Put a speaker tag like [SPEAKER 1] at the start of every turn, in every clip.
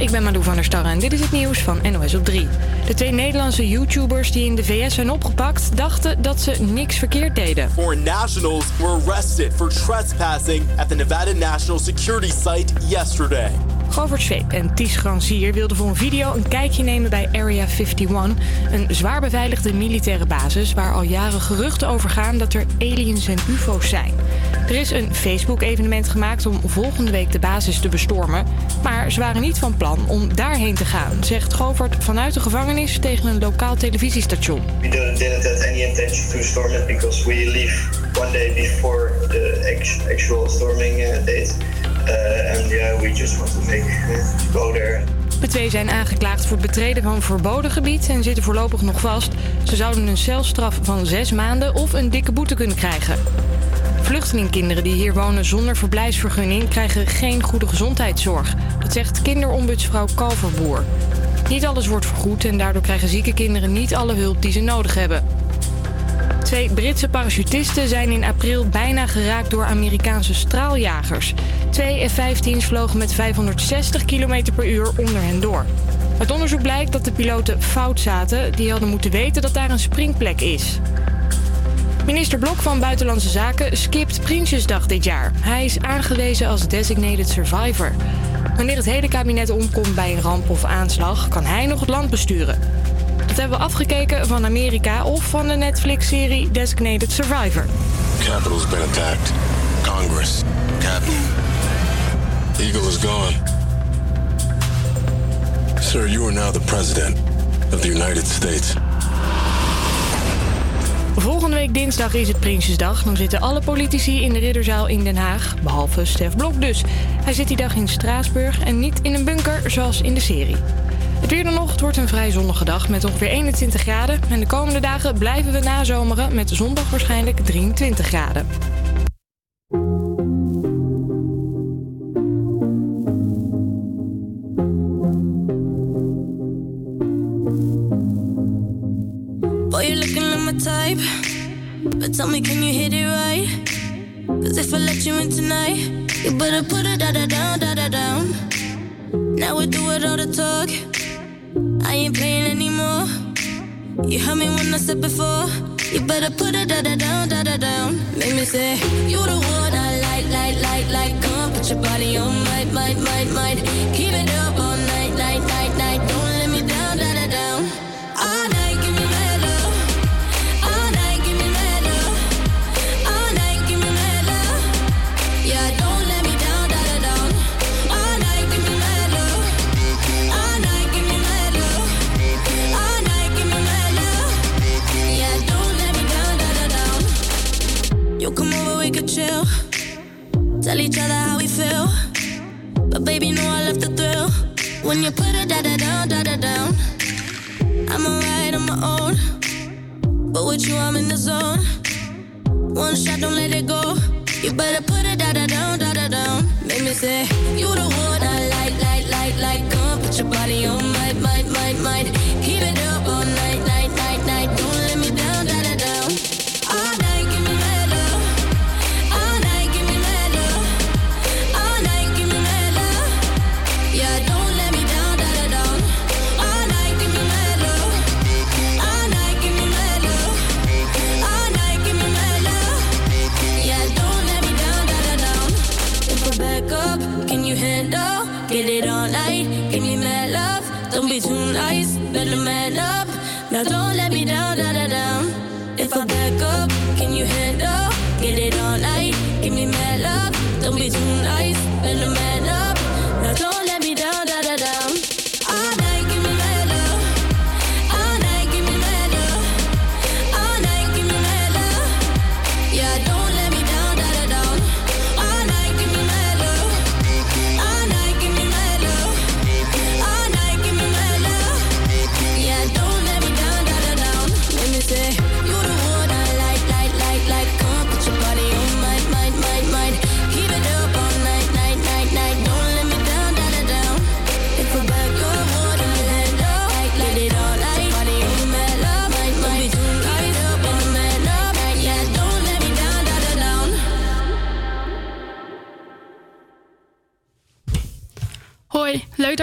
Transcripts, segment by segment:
[SPEAKER 1] ik ben Malou van der Starre en dit is het nieuws van NOS op 3. De twee Nederlandse YouTubers die in de VS zijn opgepakt... dachten dat ze niks verkeerd deden.
[SPEAKER 2] Nationals Nevada National Security Site.
[SPEAKER 1] Govert Zweep en Ties Granzier wilden voor een video een kijkje nemen bij Area 51... een zwaar beveiligde militaire basis waar al jaren geruchten over gaan... dat er aliens en ufo's zijn. Er is een Facebook-evenement gemaakt om volgende week de basis te bestormen. Maar ze waren niet van plan om daarheen te gaan, zegt Govert vanuit de gevangenis tegen een lokaal televisiestation.
[SPEAKER 3] We didn't have any intention to storm it because we leave one day before the actual storming uh, date. And yeah, we just want to make uh, go there.
[SPEAKER 1] De twee zijn aangeklaagd voor het betreden van verboden gebied en zitten voorlopig nog vast. Ze zouden een celstraf van zes maanden of een dikke boete kunnen krijgen. Vluchtelingkinderen die hier wonen zonder verblijfsvergunning krijgen geen goede gezondheidszorg. Dat zegt kinderombudsvrouw Kalverboer. Niet alles wordt vergoed en daardoor krijgen zieke kinderen niet alle hulp die ze nodig hebben. Twee Britse parachutisten zijn in april bijna geraakt door Amerikaanse straaljagers. Twee F-15's vlogen met 560 km per uur onder hen door. Uit onderzoek blijkt dat de piloten fout zaten. Die hadden moeten weten dat daar een springplek is. Minister Blok van Buitenlandse Zaken skipt Prinsjesdag dit jaar. Hij is aangewezen als designated survivor. Wanneer het hele kabinet omkomt bij een ramp of aanslag, kan hij nog het land besturen. Hebben we afgekeken van Amerika of van de Netflix-serie Designated Survivor.
[SPEAKER 4] Capital's been attacked. Congress, Captain. Eagle is gone. Sir, you are now the president of the United States.
[SPEAKER 1] Volgende week dinsdag is het Prinsjesdag. Dan zitten alle politici in de Ridderzaal in Den Haag. Behalve Stef Blok dus. Hij zit die dag in Straatsburg en niet in een bunker zoals in de serie. Het weer dan nog, het wordt een vrij zonnige dag met ongeveer 21 graden. En de komende dagen blijven we nazomeren met zondag waarschijnlijk 23 graden.
[SPEAKER 5] Boy, you're looking like my type. But tell me, can you hit it right? Cause if I let you in tonight, you better put it da da down, da da down. Now we do it all the talk. I ain't playing anymore. You heard me when I said before. You better put it da da down, da da down. Make me say, You the one I like, like, like, like. Come put your body on, might, might, might, might. Keep it up all night, Tell each other how we feel. But baby, know I love the thrill. When you put it da da down, da da down. I'm alright on my own. But with you, I'm in the zone. One shot, don't let it go. You better put it da da down, da da down. Make me say, You the one I like, like, like, like. Come put your body on, might, might, might, might.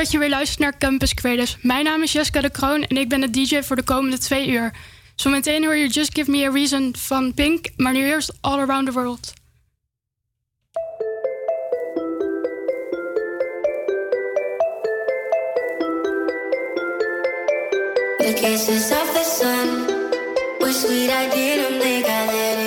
[SPEAKER 6] dat je weer luistert naar Campus Creators. Mijn naam is Jessica de Kroon en ik ben de DJ voor de komende twee uur. Zometeen hoor je Just Give Me a Reason van Pink, maar nu eerst All Around the World.
[SPEAKER 7] The sun I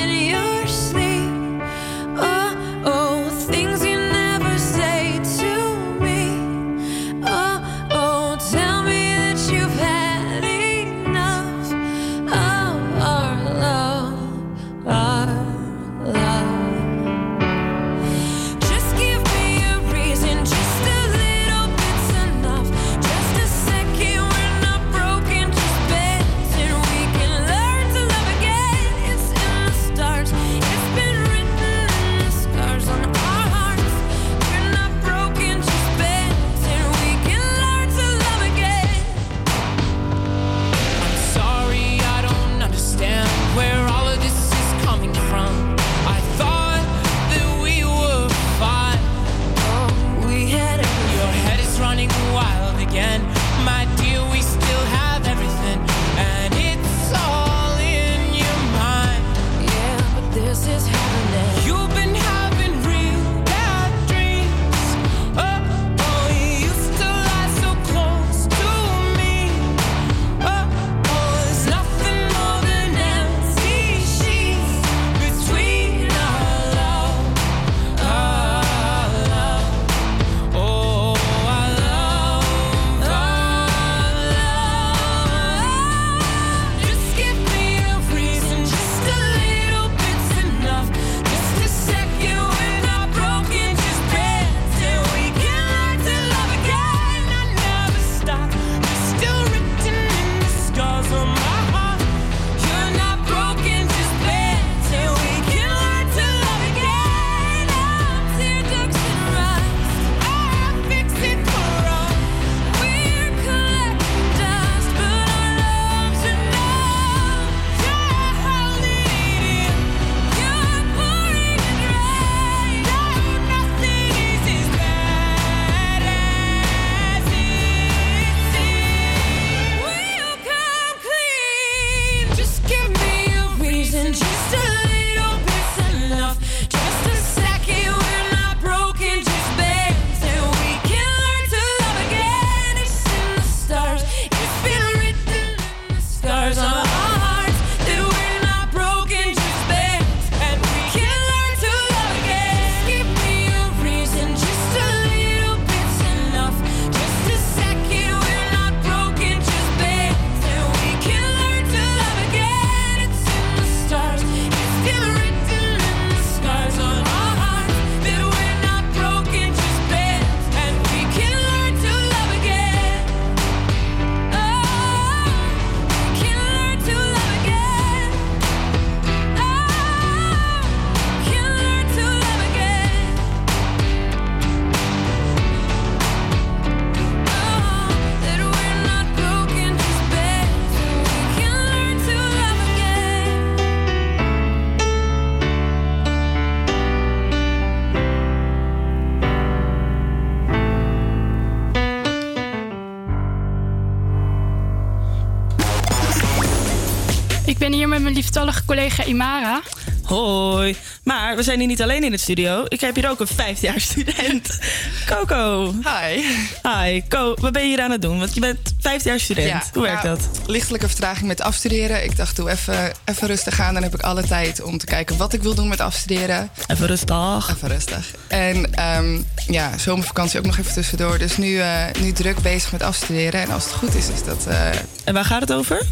[SPEAKER 6] Lieftallige collega Imara.
[SPEAKER 8] Hoi. Maar we zijn hier niet alleen in het studio. Ik heb hier ook een vijfjaarstudent. Coco.
[SPEAKER 9] Hi.
[SPEAKER 8] Hi. Co, wat ben je hier aan het doen? Want je bent vijfjaarstudent. Hoe werkt
[SPEAKER 9] nou,
[SPEAKER 8] dat?
[SPEAKER 9] Lichtelijke vertraging met afstuderen. Ik dacht, doe even, even rustig aan. Dan heb ik alle tijd om te kijken wat ik wil doen met afstuderen.
[SPEAKER 8] Even rustig.
[SPEAKER 9] Even rustig. En ehm, ja, zomervakantie ook nog even tussendoor. Dus nu, eh, nu druk bezig met afstuderen. En als het goed is, is dat... eh,
[SPEAKER 8] En waar gaat het over?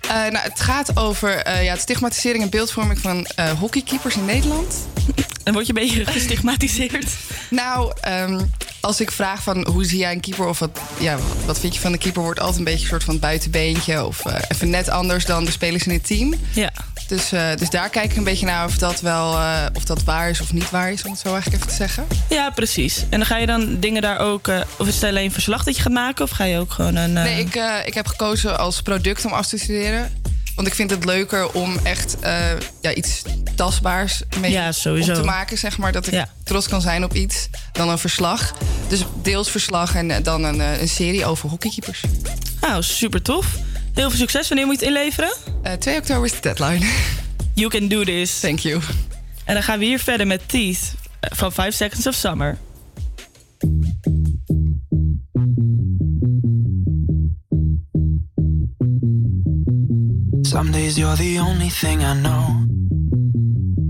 [SPEAKER 9] Eh, nou, het gaat over eh, ja, het stigmatisering en beeldvorming van eh, hockeykeepers in Nederland.
[SPEAKER 8] En word je een beetje gestigmatiseerd?
[SPEAKER 9] Nou, ehm, als ik vraag van hoe zie jij een keeper of wat, ja, wat vind je van de keeper, wordt altijd een beetje een soort van buitenbeentje of even net anders dan de spelers in het team.
[SPEAKER 8] Ja.
[SPEAKER 9] Dus, eh, dus daar kijk ik een beetje naar of dat wel eh, of dat waar is of niet waar is, om het zo eigenlijk even te zeggen.
[SPEAKER 8] Ja, precies. En dan ga je dan dingen daar ook... eh, of is het alleen verslag dat je gaat maken? Of ga je ook gewoon een...
[SPEAKER 9] Nee, ik, ik heb gekozen als product om af te studeren. Want ik vind het leuker om echt ja, iets tastbaars mee
[SPEAKER 8] Ja, sowieso.
[SPEAKER 9] te maken, zeg maar. Dat ik
[SPEAKER 8] Ja.
[SPEAKER 9] trots kan zijn op iets dan een verslag. Dus deels verslag en dan een, een serie over hockeykeepers.
[SPEAKER 8] Nou, super tof. Heel veel succes. Wanneer moet je het inleveren?
[SPEAKER 9] 2 oktober is de deadline.
[SPEAKER 8] You can do this.
[SPEAKER 9] Thank you.
[SPEAKER 8] En dan gaan we hier verder met Teeth eh, van 5 Seconds of Summer.
[SPEAKER 10] Some days you're the only thing I know.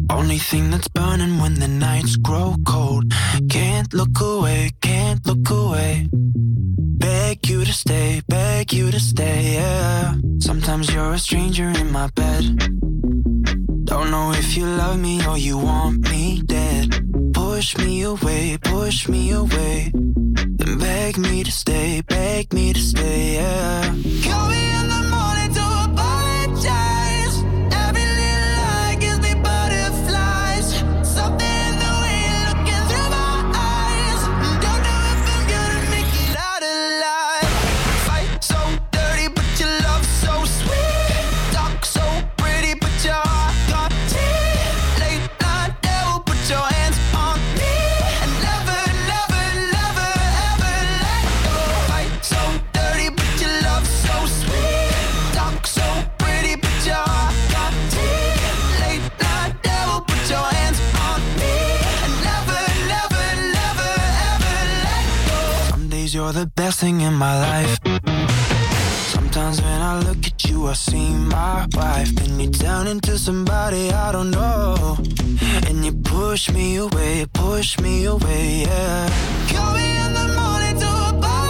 [SPEAKER 10] Only thing that's burning when the nights grow cold. Can't look away, can't look away. You to stay, beg you to stay, yeah. Sometimes you're a stranger in my bed. Don't know if you love me or you want me dead. Push me away, push me away. Then beg me to stay, beg me to stay, yeah. Call me in the morning to apologize. You're the best thing in my life. Sometimes when I look at you, I see my wife. And you turn into somebody I don't know. And you push me away, push me away, yeah. Call me in the morning to apologize.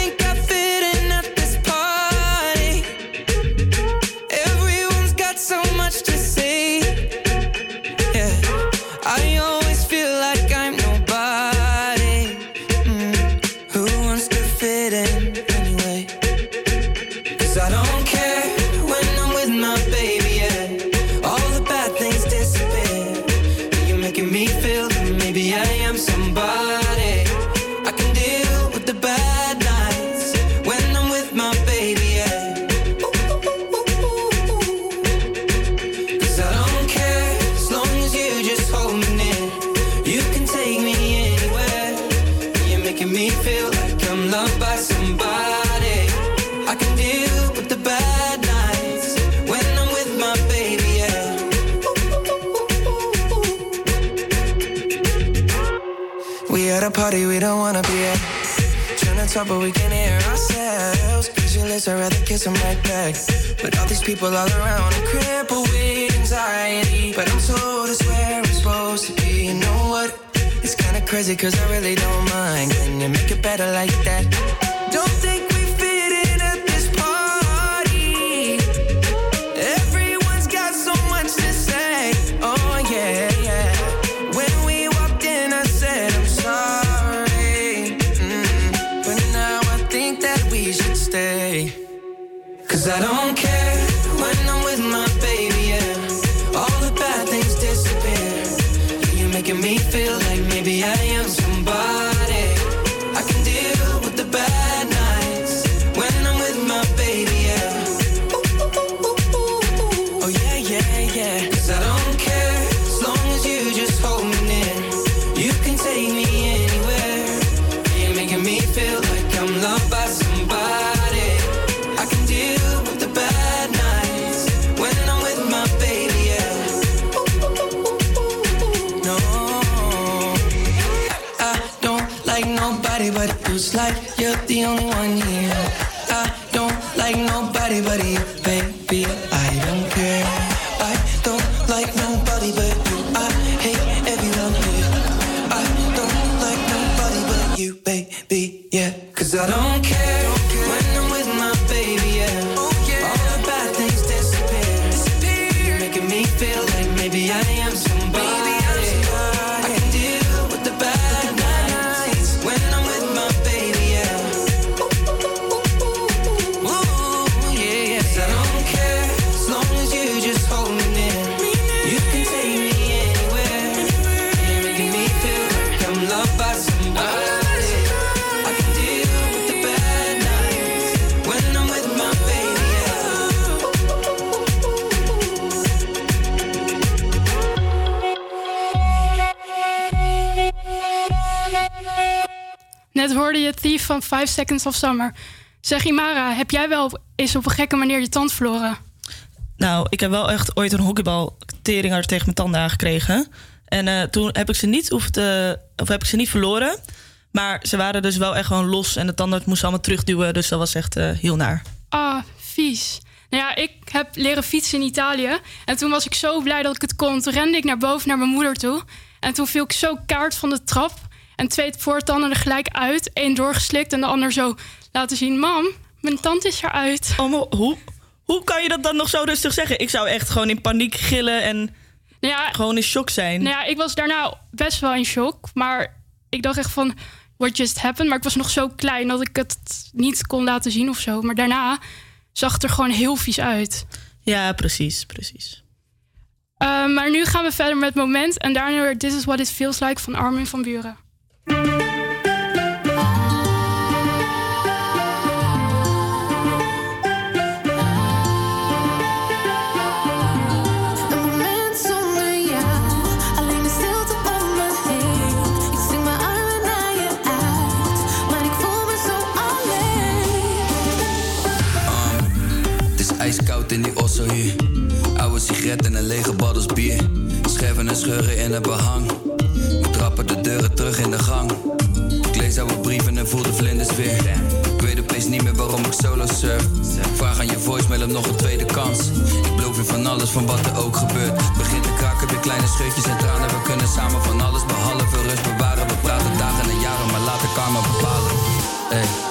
[SPEAKER 11] people all around, I'm crippled with anxiety. But I'm told it's where I'm supposed to be. You know what? It's kinda crazy, cause I really don't take me anywhere. You're making me feel like I'm loved by somebody. I can deal with the bad nights when I'm with my baby, yeah. No, I don't like nobody, but feels like you're the only one here. I don't like nobody but you,
[SPEAKER 6] van 5 Seconds of Summer. Zeg Imara, heb jij wel eens op een gekke manier je tand verloren?
[SPEAKER 8] Nou, ik heb wel echt ooit een hockeybal tegen mijn tanden aangekregen. En eh, toen heb ik ze niet hoeven te, of heb ik ze niet verloren. Maar ze waren dus wel echt gewoon los en de tandarts moest ze allemaal terugduwen. Dus dat was echt eh, heel naar.
[SPEAKER 6] Ah, vies. Nou ja, ik heb leren fietsen in Italië. En toen was ik zo blij dat ik het kon. Toen rende ik naar boven naar mijn moeder toe. En toen viel ik zo kaart van de trap. En twee voortanden er gelijk uit. Eén doorgeslikt en de ander zo laten zien. Mam, mijn tand is eruit.
[SPEAKER 8] Oh, maar hoe, hoe kan je dat dan nog zo rustig zeggen? Ik zou echt gewoon in paniek gillen en
[SPEAKER 6] Nou ja,
[SPEAKER 8] gewoon in shock zijn.
[SPEAKER 6] Nou ja, ik was daarna best wel in shock. Maar ik dacht echt van, what just happened? Maar ik was nog zo klein dat ik het niet kon laten zien of zo. Maar daarna zag het er gewoon heel vies uit.
[SPEAKER 8] Ja, precies, precies.
[SPEAKER 6] Uh, maar nu gaan we verder met Moment. En daarna weer This is what it feels like van Armin van Buren.
[SPEAKER 12] Oude sigaret en een lege baddels bier. Scherven en scheuren in het behang. We trappen de deuren terug in de gang. Ik lees oude brieven en voel de vlinders weer. Ik weet opeens niet meer waarom ik solo surf. Vraag aan je voicemail om nog een tweede kans. Ik beloof je van alles, van wat er ook gebeurt. Begint te kraken, weer kleine scheutjes en tranen. We kunnen samen van alles behalve rust bewaren. We praten dagen en jaren, maar laat de karma bepalen. Hey.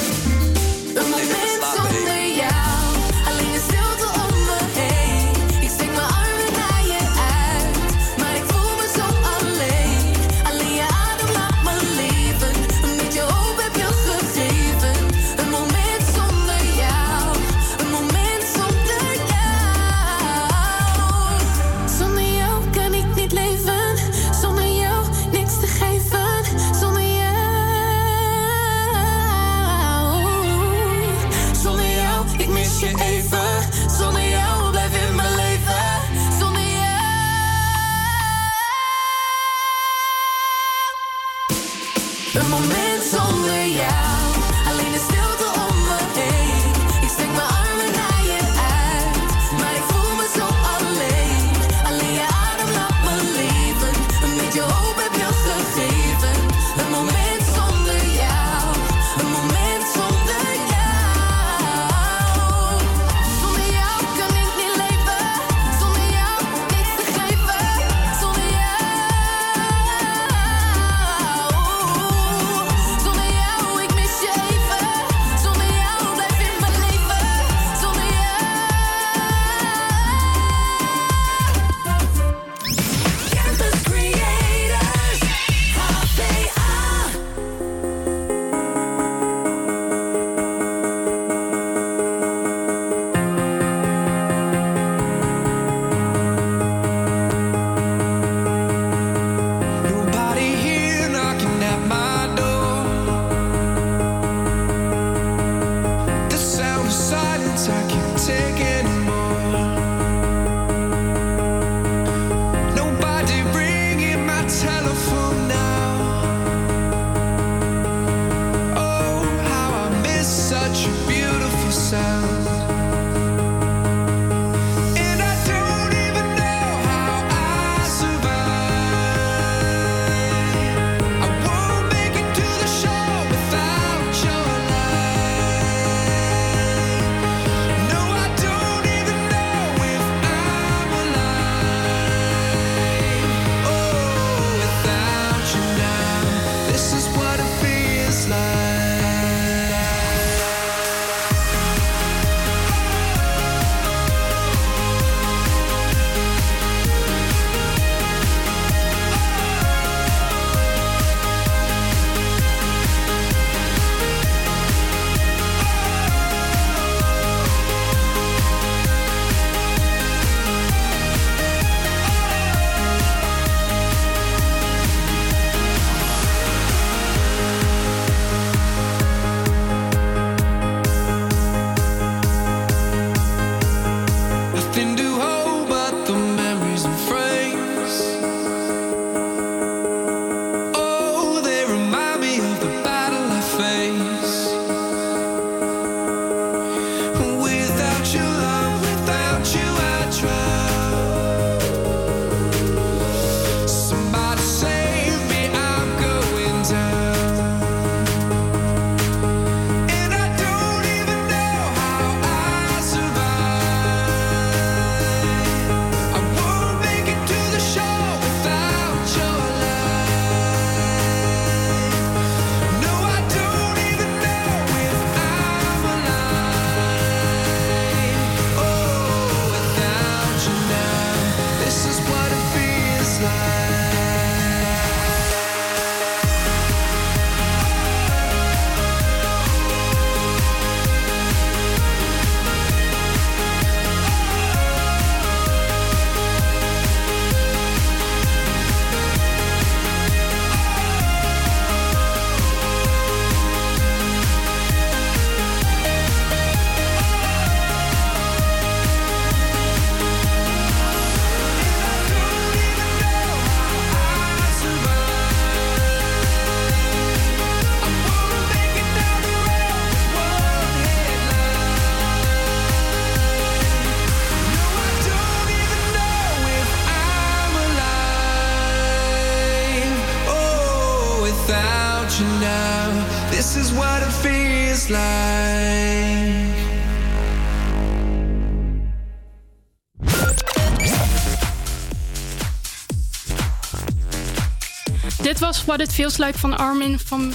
[SPEAKER 11] Wat What It Feels Like
[SPEAKER 6] van Armin van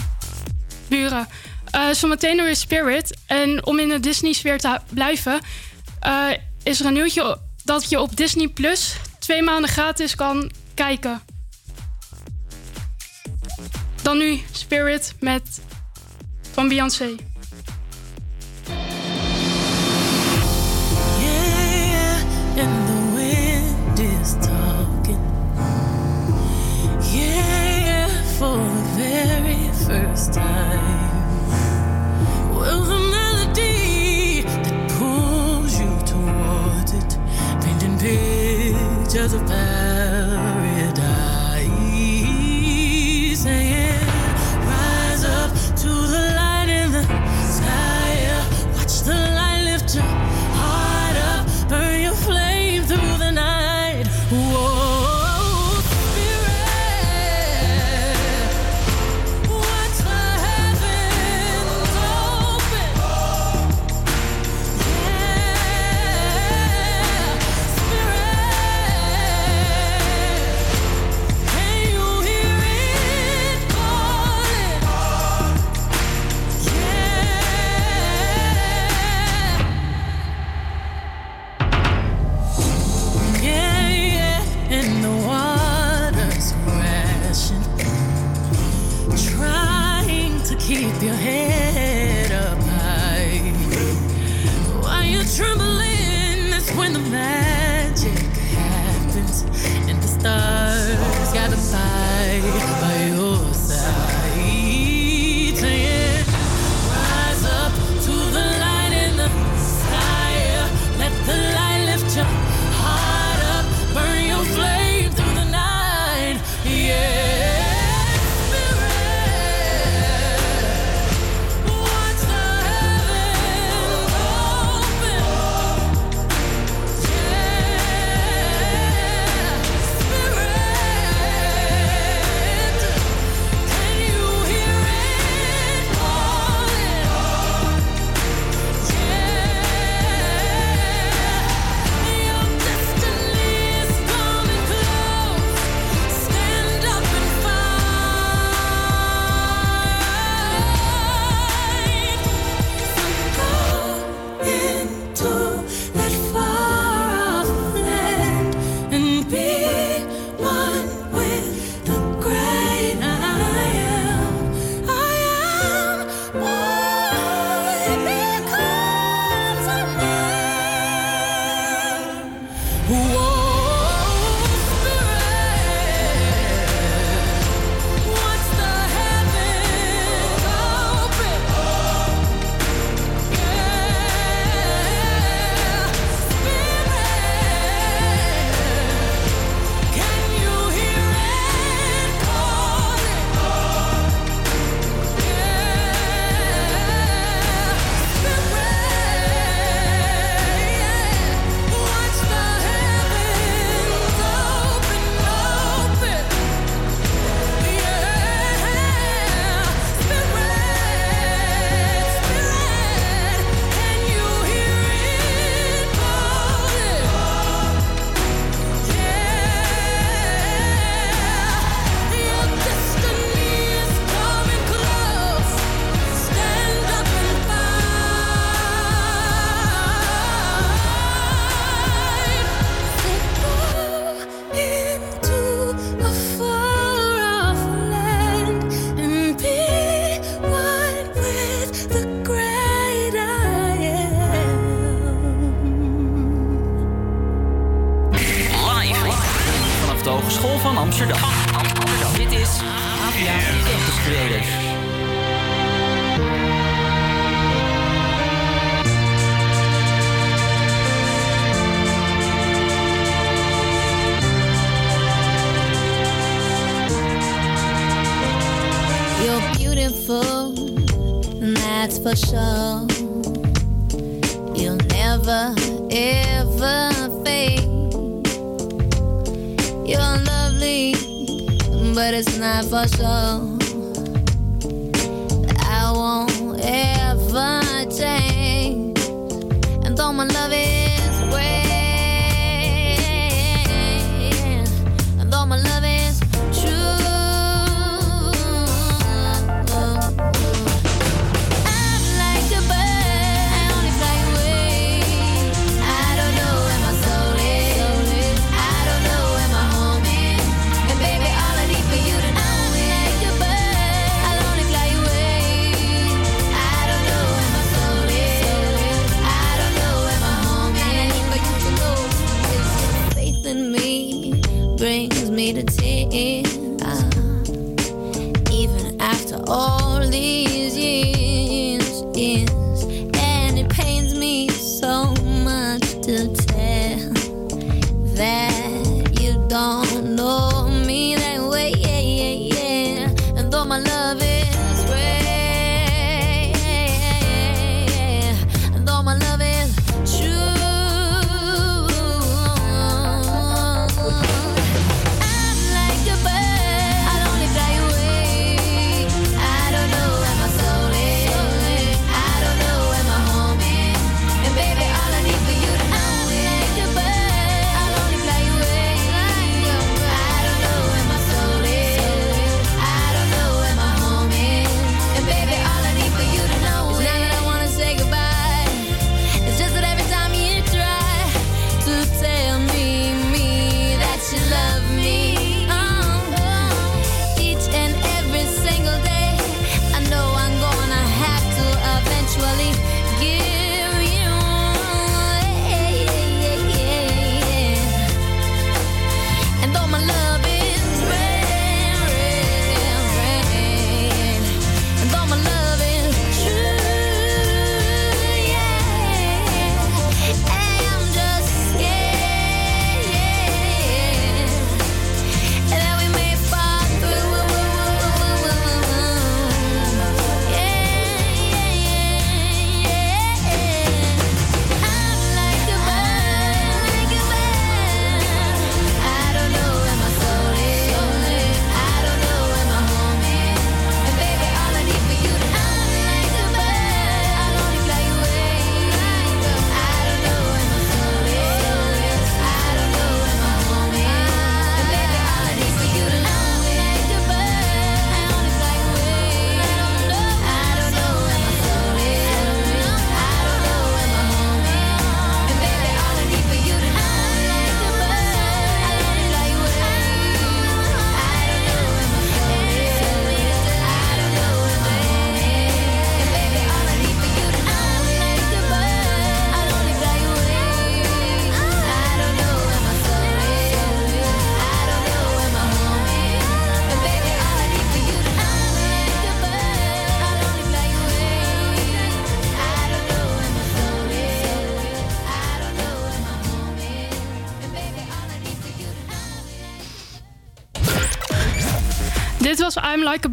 [SPEAKER 6] Buren. Uh, zometeen er is Spirit. En om in de Disney-sfeer te blijven, eh, is er een nieuwtje dat je op Disney Plus twee maanden gratis kan kijken. Dan nu Spirit met van Beyoncé.
[SPEAKER 13] first time. Well, the melody that pulls you towards it, paint painting pictures of
[SPEAKER 14] past.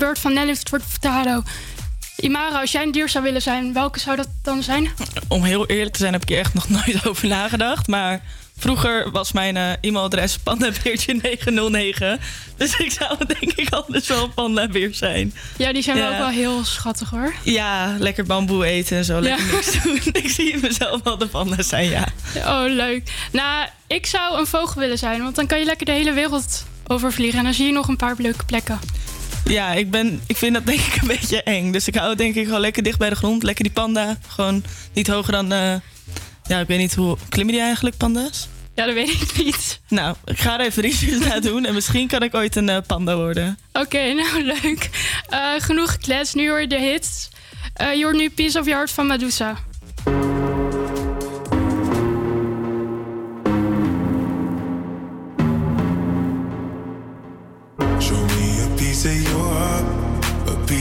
[SPEAKER 14] Bird
[SPEAKER 6] van Nelly Furtado. Imara, als jij een dier zou willen zijn, welke zou dat dan zijn?
[SPEAKER 8] Om heel eerlijk te zijn heb ik hier echt nog nooit over nagedacht. Maar vroeger was mijn eh, e-mailadres pandabeertje909. Dus ik zou denk ik anders wel pandabeer zijn.
[SPEAKER 6] Ja, die zijn
[SPEAKER 8] Ja.
[SPEAKER 6] ook wel heel schattig hoor.
[SPEAKER 8] Ja, lekker bamboe eten en zo. Lekker
[SPEAKER 6] Ja.
[SPEAKER 8] niks doen. ik zie mezelf wel de panda zijn, ja.
[SPEAKER 6] Oh, leuk. Nou, ik zou een vogel willen zijn, want dan kan je lekker de hele wereld overvliegen. En dan zie je nog een paar leuke plekken.
[SPEAKER 8] Ja, ik, ben, ik vind dat denk ik een beetje eng. Dus ik hou denk ik gewoon lekker dicht bij de grond. Lekker die panda. Gewoon niet hoger dan... eh, ja, ik weet niet hoe... Klimmen die eigenlijk, panda's?
[SPEAKER 6] Ja, dat weet ik niet.
[SPEAKER 8] Nou, ik ga er even research naar doen. En misschien kan ik ooit een eh, panda worden.
[SPEAKER 6] Oké, nou leuk. Eh, genoeg gekletst. Nu hoor je de hits. Je hoort nu Piece of Your Heart van Medusa.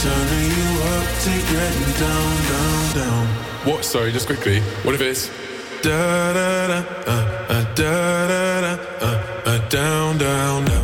[SPEAKER 15] Turning you up to getting down, down, down.
[SPEAKER 16] What? Sorry, just quickly. What if it's
[SPEAKER 15] Da da da, uh, uh, da da da, uh, uh, down, down, down.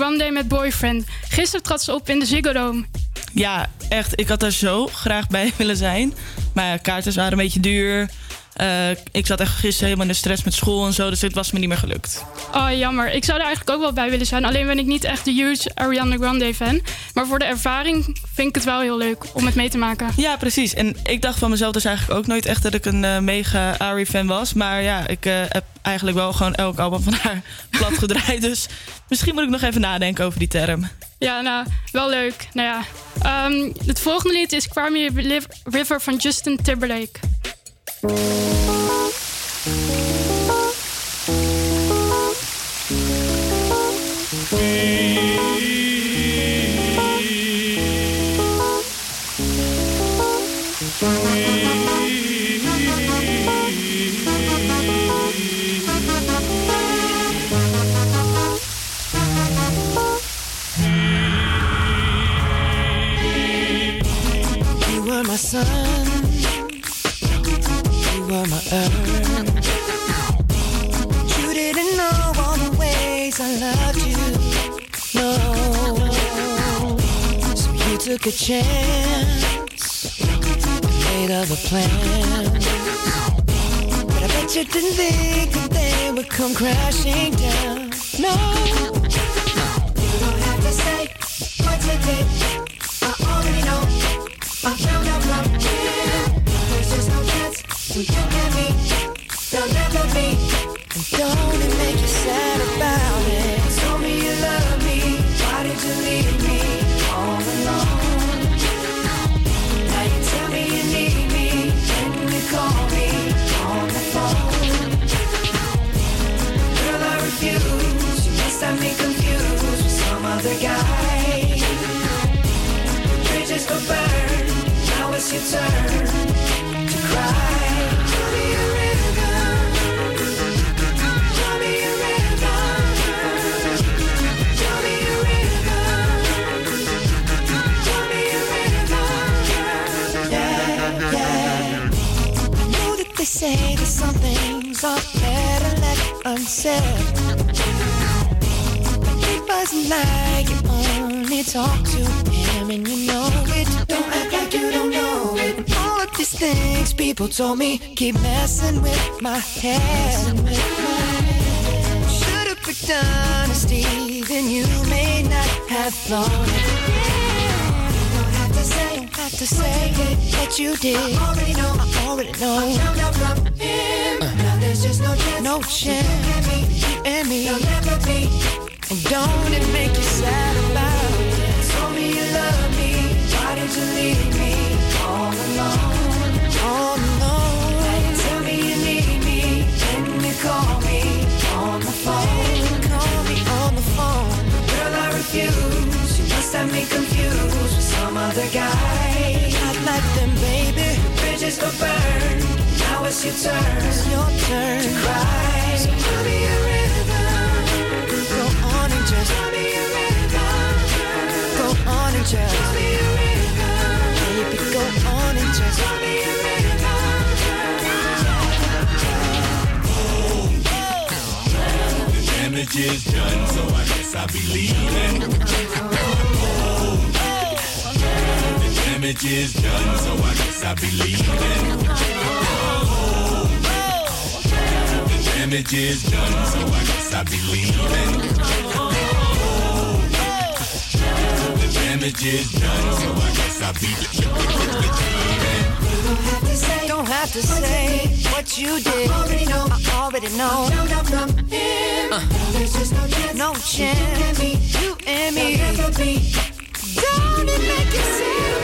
[SPEAKER 6] Ariana Grande met Boyfriend. Gisteren trad ze op in de Ziggo Dome.
[SPEAKER 8] Ja, echt. Ik had daar zo graag bij willen zijn. Maar ja, kaarten waren een beetje duur. Eh, ik zat echt gisteren helemaal in de stress met school en zo. Dus het was me niet meer gelukt.
[SPEAKER 6] Oh, jammer. Ik zou er eigenlijk ook wel bij willen zijn. Alleen ben ik niet echt de huge Ariana Grande fan. Maar voor de ervaring vind ik het wel heel leuk om het mee te maken.
[SPEAKER 8] Ja, precies. En ik dacht van mezelf dus eigenlijk ook nooit echt dat ik een eh, mega Ari-fan was. Maar ja, ik eh, heb eigenlijk wel gewoon elk album van haar plat gedraaid. Dus misschien moet ik nog even nadenken over die term.
[SPEAKER 6] Ja, nou, wel leuk. Nou ja, ehm, het volgende lied is Cry Me River van Justin Timberlake.
[SPEAKER 17] You were my sun, you were my earth. You didn't know all the ways I loved you, no. So you took a chance, made other plans. But I bet you didn't think that they would come crashing down, no. You don't have to say what you did. I already know. I found out from him. For you and me. And don't make you sad about it? Me you love me. Why did you leave me all alone? Now you tell me you need me. You call me on the phone. Girl, I refuse. You must have me confused with some other guy. Bridges. Now it's your turn to cry. Say that some things are better left unsaid. It wasn't like you only talk to him and you know it. Don't act like you don't know it. And all of these things people told me keep messing with my head. Should've picked honesty, then you may not have thought have to say it, that you did. I already know, I already know. I found out from him. Uh-huh. Now there's just no chance. No chance. You and me, you and me. There'll never be. And don't it make you sad about it? Told me you love me. Why did you leave me all alone? All alone. Now you tell me you need me. Then you call me on the phone. Call me on the phone. Girl, I refuse. You must have me confused other guy. Not like them, baby. Bridges go burn. Now it's your turn. It's your turn to cry. So tell me a river. Go on and just tell me a river. Go on and just tell me a river. Baby, go on and just tell me a.
[SPEAKER 18] The damage is done, so I guess I'll be leaving. The damage is done, so I guess I'll be leaving. The damage is done, so I guess I'll be leaving. The damage is done, so I guess I'll be.
[SPEAKER 17] Don't have to say, don't have to say what you did. I already know, I already know. Found out from him. Uh. There's just no chance. No chance. You and me. You and me. Don't it make you sad?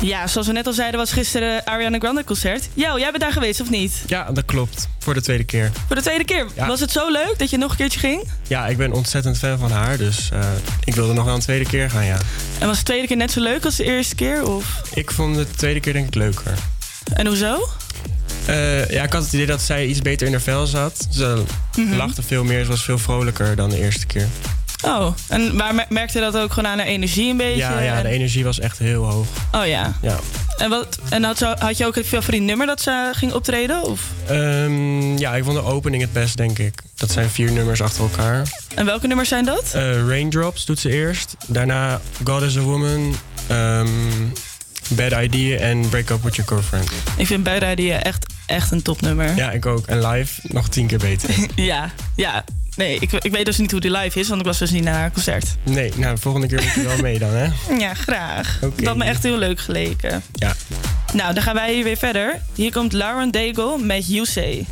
[SPEAKER 19] Ja, zoals we net al zeiden, was gisteren Ariana Grande concert. Jo, jij bent daar geweest of niet?
[SPEAKER 20] Ja, dat klopt. Voor de tweede keer.
[SPEAKER 19] Voor de tweede keer.
[SPEAKER 20] Ja.
[SPEAKER 19] Was het zo leuk dat je nog een keertje ging?
[SPEAKER 20] Ja, ik ben ontzettend fan van haar, dus eh, ik wilde nog wel een tweede keer gaan, ja.
[SPEAKER 19] En was de tweede keer net zo leuk als de eerste keer? Of?
[SPEAKER 20] Ik vond de tweede keer denk ik leuker.
[SPEAKER 19] En hoezo?
[SPEAKER 20] Eh, ja, ik had het idee dat zij iets beter in haar vel zat. Ze
[SPEAKER 19] Mhm.
[SPEAKER 20] lachte veel meer, ze was veel vrolijker dan de eerste keer.
[SPEAKER 19] Oh, en waar mer- merkte je dat ook gewoon aan haar energie een beetje?
[SPEAKER 20] Ja, ja, de energie was echt heel hoog.
[SPEAKER 19] Oh ja.
[SPEAKER 20] Ja.
[SPEAKER 19] En, wat, en had, je ook een favoriet nummer dat ze ging optreden? Of?
[SPEAKER 20] Ehm, ja, ik vond de opening het best, denk ik. Dat zijn vier nummers achter elkaar.
[SPEAKER 19] En welke nummers zijn dat?
[SPEAKER 20] Eh, Raindrops doet ze eerst. Daarna God is a Woman, ehm, Bad Idea en Break Up With Your Girlfriend.
[SPEAKER 19] Ik vind Buitenrijden echt, echt een topnummer.
[SPEAKER 20] Ja, ik ook. En live nog tien keer beter.
[SPEAKER 19] ja, ja. Nee, ik, ik weet dus niet hoe die live is, want ik was dus niet naar haar concert.
[SPEAKER 20] Nee, nou, volgende keer moet je wel mee dan, hè?
[SPEAKER 19] Ja, graag.
[SPEAKER 20] Oké.
[SPEAKER 19] Dat had me echt heel leuk geleken.
[SPEAKER 20] Ja.
[SPEAKER 19] Nou, dan gaan wij hier weer verder. Hier komt Lauren Daigle met You Say.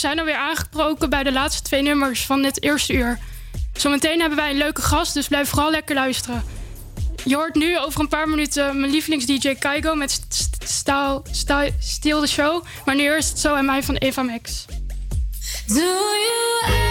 [SPEAKER 6] zijn alweer aangebroken bij de laatste twee nummers van dit eerste uur. Zometeen hebben wij een leuke gast, dus blijf vooral lekker luisteren. Je hoort nu over een paar minuten mijn lievelings-DJ Kaigo met stijl de the Show. Maar nu eerst zo en mij van Eva Max.
[SPEAKER 5] Do you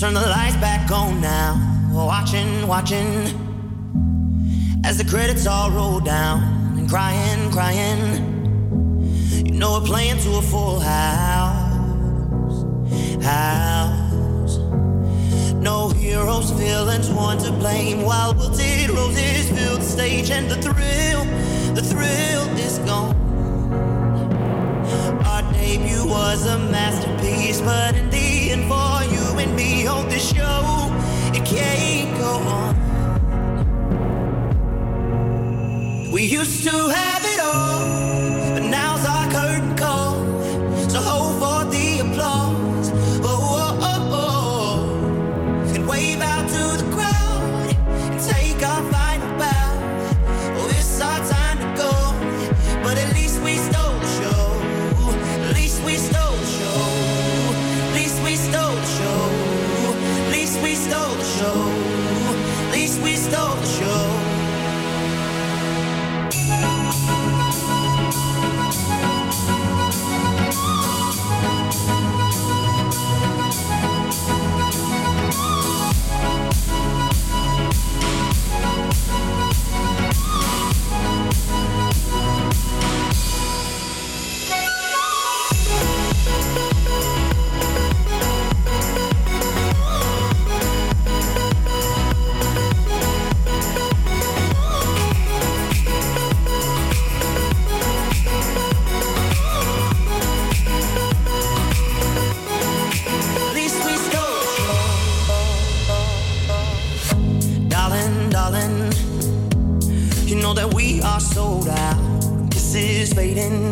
[SPEAKER 21] Turn the lights back on now. Watching, watching. As the credits all roll down and crying, crying. You know we're playing to a full house. House. No heroes, villains, one to blame. While wilted roses fill the stage and the thrill, the thrill is gone. Our debut was a masterpiece, but in the end, for you and me on the show. It can't go on. We used to have it all. Is fading.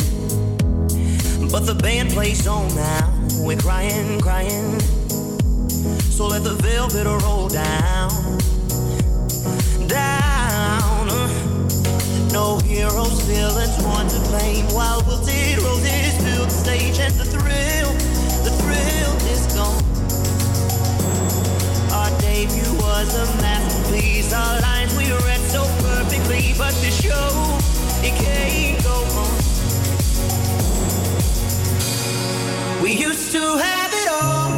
[SPEAKER 21] But the band plays on now. We're crying, crying. So let the velvet roll down. Down. No heroes, villains, one to blame. While wilted roses fill the stage and the thrill, the thrill is gone. Our debut was a masterpiece. Our lines we read so perfectly, but the show We used to have it all,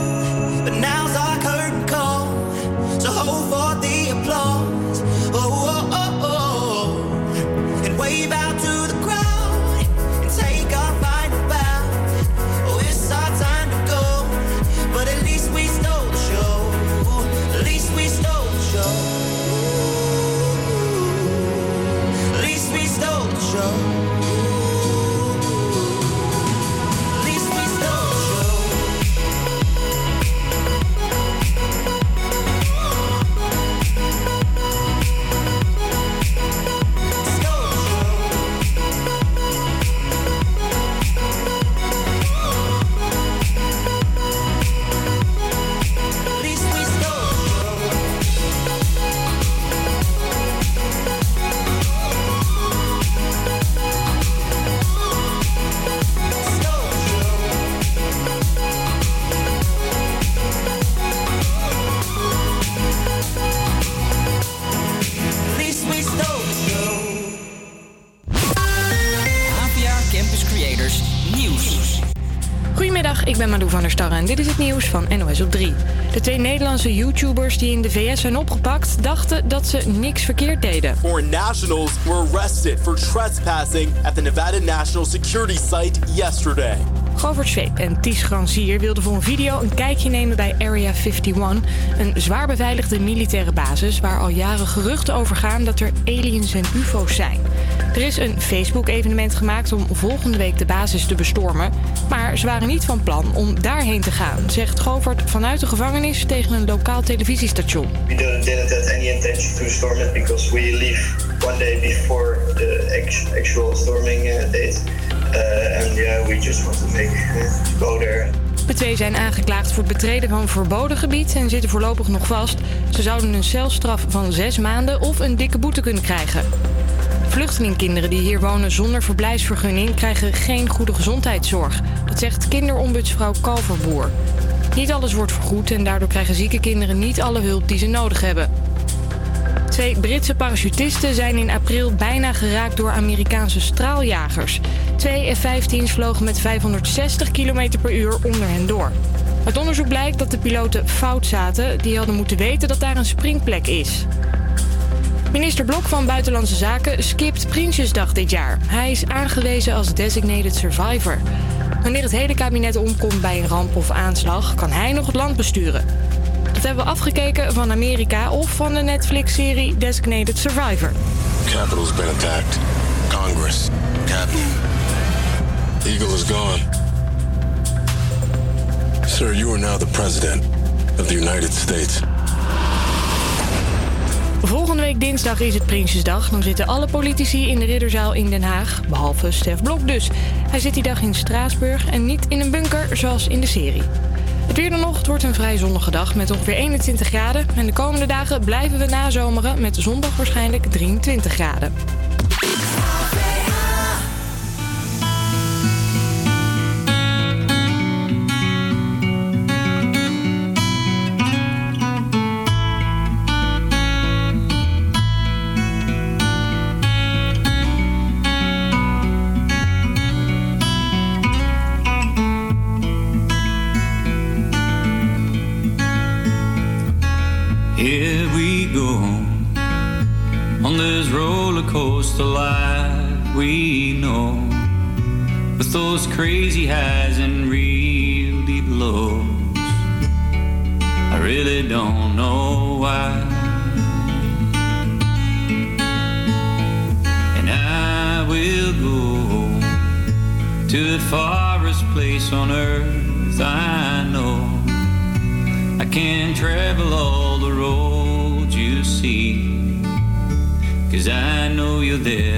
[SPEAKER 1] ik ben Malou van der Starre en dit is het nieuws van NOS op 3. De twee Nederlandse YouTubers die in de VS zijn opgepakt... dachten dat ze niks verkeerd deden.
[SPEAKER 2] Nationals were arrested for trespassing at the Nevada National Security Site yesterday.
[SPEAKER 1] Govert Zweep en Ties Granzier wilden voor een video een kijkje nemen bij Area 51... een zwaar beveiligde militaire basis... waar al jaren geruchten over gaan dat er aliens en ufo's zijn. Er is een Facebook-evenement gemaakt om volgende week de basis te bestormen... maar ze waren niet van plan om daarheen te gaan... zegt Govert vanuit de gevangenis tegen een lokaal televisiestation.
[SPEAKER 3] We didn't have any intention to storm it because we leave one day before the act- actual storming uh, date. Yeah, we just want to make uh, go there.
[SPEAKER 1] De twee zijn aangeklaagd voor het betreden van verboden gebied en zitten voorlopig nog vast. Ze zouden een celstraf van zes maanden of een dikke boete kunnen krijgen. Vluchtelingkinderen die hier wonen zonder verblijfsvergunning krijgen geen goede gezondheidszorg. Dat zegt kinderombudsvrouw Kalverboer. Niet alles wordt vergoed en daardoor krijgen zieke kinderen niet alle hulp die ze nodig hebben. Twee Britse parachutisten zijn in april bijna geraakt door Amerikaanse straaljagers. Twee F-15's vlogen met 560 km per uur onder hen door. Uit onderzoek blijkt dat de piloten fout zaten. Die hadden moeten weten dat daar een springplek is. Minister Blok van Buitenlandse Zaken skipt Prinsjesdag dit jaar. Hij is aangewezen als designated survivor. Wanneer het hele kabinet omkomt bij een ramp of aanslag, kan hij nog het land besturen. Dat hebben we afgekeken van Amerika of van de Netflix-serie Designated Survivor.
[SPEAKER 4] Capitol's been attacked. Congress, cabinet. Eagle is gone. Sir, you are now the president of the United States.
[SPEAKER 1] Volgende week dinsdag is het Prinsjesdag. Dan zitten alle politici in de Ridderzaal in Den Haag. Behalve Stef Blok dus. Hij zit die dag in Straatsburg en niet in een bunker zoals in de serie. Het weer nog, het wordt een vrij zonnige dag met ongeveer 21 graden. En de komende dagen blijven we nazomeren met zondag waarschijnlijk 23 graden.
[SPEAKER 22] crazy highs and real deep lows. I really don't know why. And I will go to the farthest place on earth I know. I can travel all the roads you see, cause I know you're there.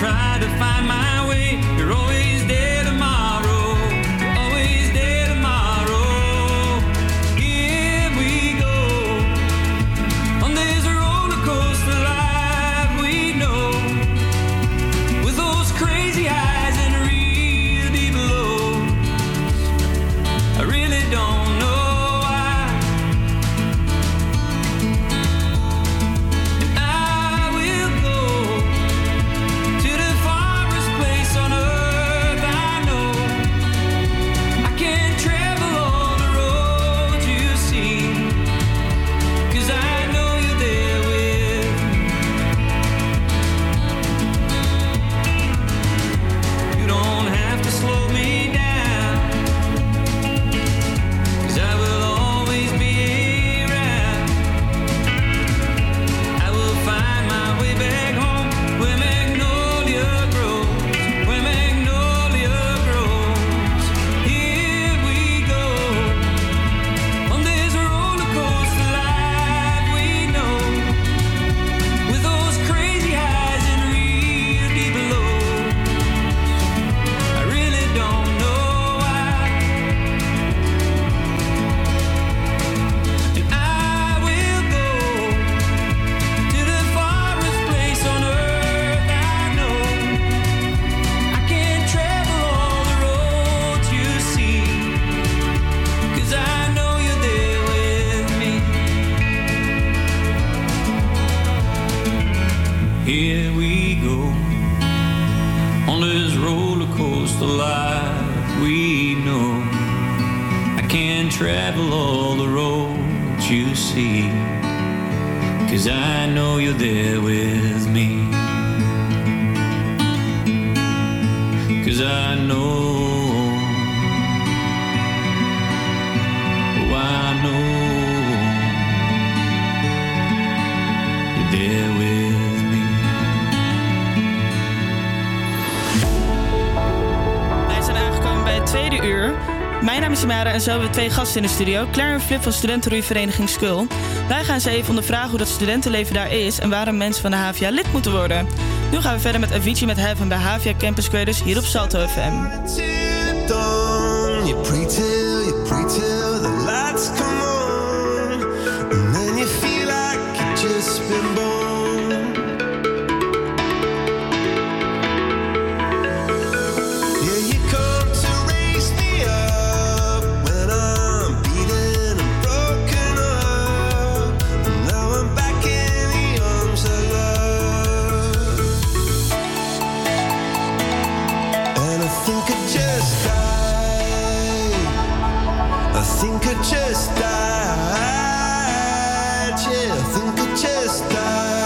[SPEAKER 22] try to find my way. You're always
[SPEAKER 8] twee gasten in de studio, Claire en Flip van Studentenroeivereniging Skul. Wij gaan ze even ondervragen hoe dat studentenleven daar is en waarom mensen van de HVA lid moeten worden. Nu gaan we verder met Avicii met Heaven bij HVA Campus Creators hier op Salto FM.
[SPEAKER 23] I think I just died. Yeah, I think I just died.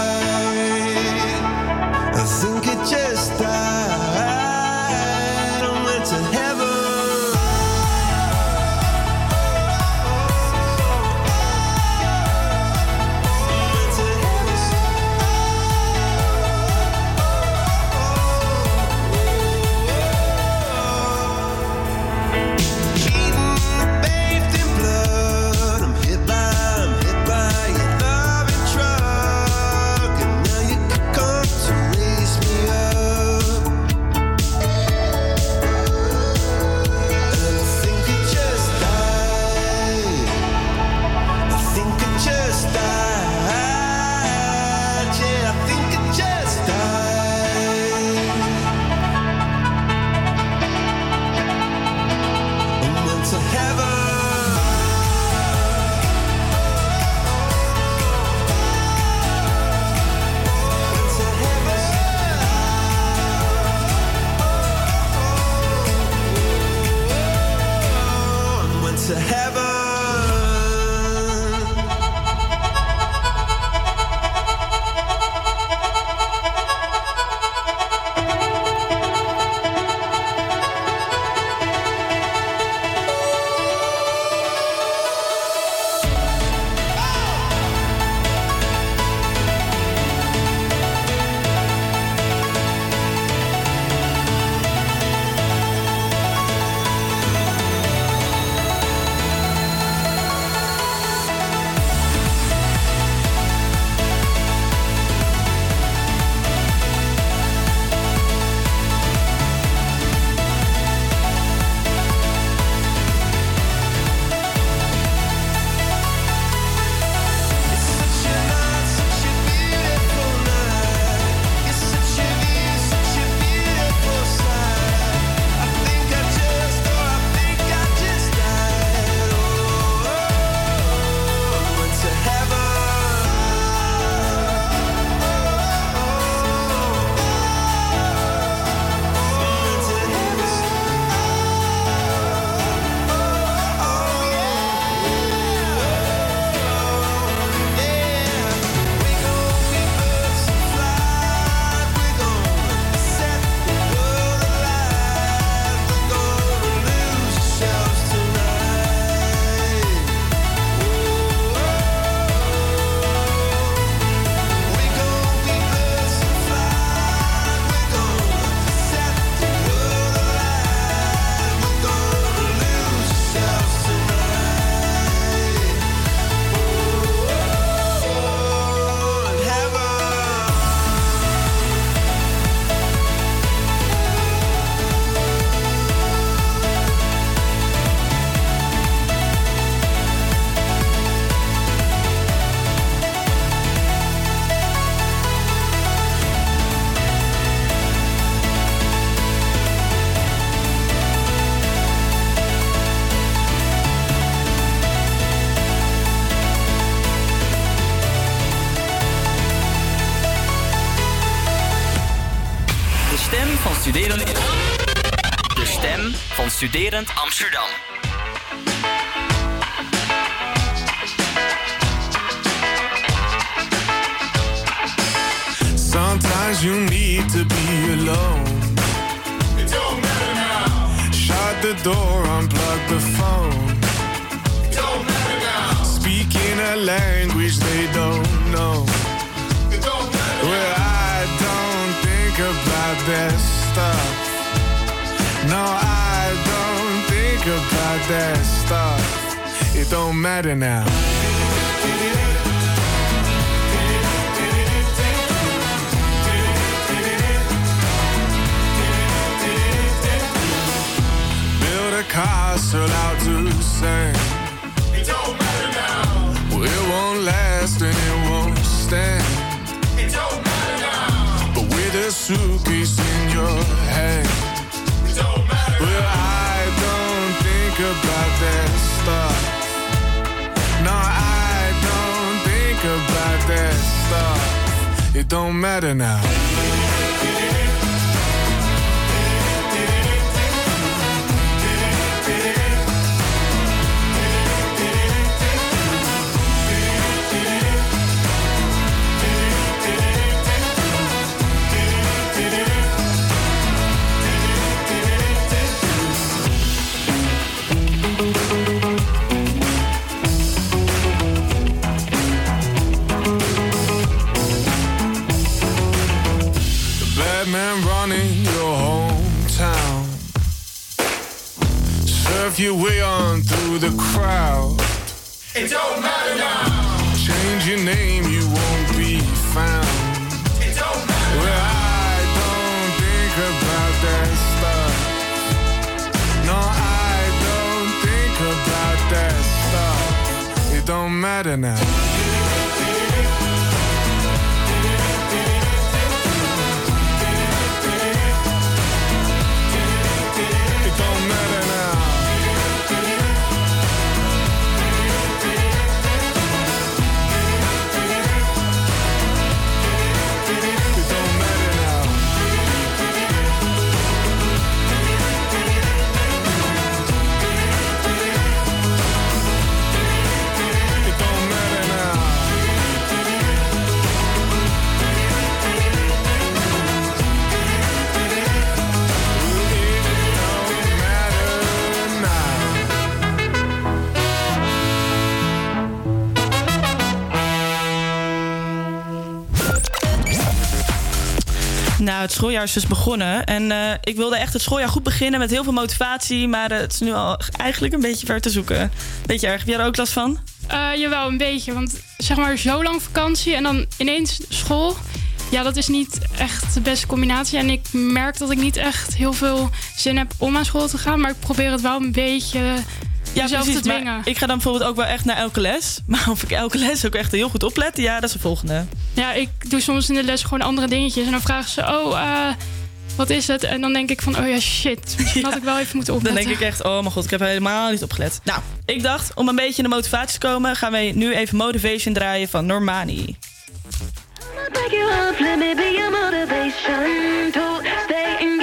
[SPEAKER 24] Studerend Amsterdam.
[SPEAKER 15] Sometimes you need to be alone. It don't matter now. Shut the door, unplug the phone. It don't matter now. Speaking a language they don't know. It don't matter well, I don't think about that stuff. No, I about that stuff. It don't matter now. build a castle out to sand. It don't matter now. Well, it won't last and it won't stand. It don't matter now. But with a suitcase in your hand. About that stuff. No, I don't think about that stuff. It don't matter now. Man running your hometown. Surf your way on through the crowd.
[SPEAKER 21] It don't matter now.
[SPEAKER 15] Change your name, you won't be found.
[SPEAKER 21] It don't matter.
[SPEAKER 15] Well, I don't think about that stuff. No, I don't think about that stuff. It don't matter now.
[SPEAKER 8] Het schooljaar is dus begonnen. En eh, ik wilde echt het schooljaar goed beginnen met heel veel motivatie. Maar eh, het is nu al eigenlijk een beetje ver te zoeken. Beetje erg. Heb jij er ook last van?
[SPEAKER 6] Eh, jawel, een beetje. Want zeg maar zo lang vakantie en dan ineens school. Ja, dat is niet echt de beste combinatie. En ik merk dat ik niet echt heel veel zin heb om aan school te gaan. Maar ik probeer het wel een beetje
[SPEAKER 8] Ja,
[SPEAKER 6] mezelf
[SPEAKER 8] precies.
[SPEAKER 6] te dwingen.
[SPEAKER 8] ik ga dan bijvoorbeeld ook wel echt naar elke les. Maar of ik elke les ook echt heel goed oplet, ja, dat is de volgende.
[SPEAKER 6] Ja, ik doe soms in de les gewoon andere dingetjes. En dan vragen ze, oh, eh, wat is het? En dan denk ik van, oh ja, shit. Misschien had ik wel even moeten
[SPEAKER 8] Dan
[SPEAKER 6] opletten.
[SPEAKER 8] denk ik echt, oh mijn god, ik heb helemaal niet opgelet. Nou, ik dacht, om een beetje in de motivatie te komen... gaan wij nu even Motivation draaien van Normani.
[SPEAKER 5] Break you off, let me be your motivation to stay and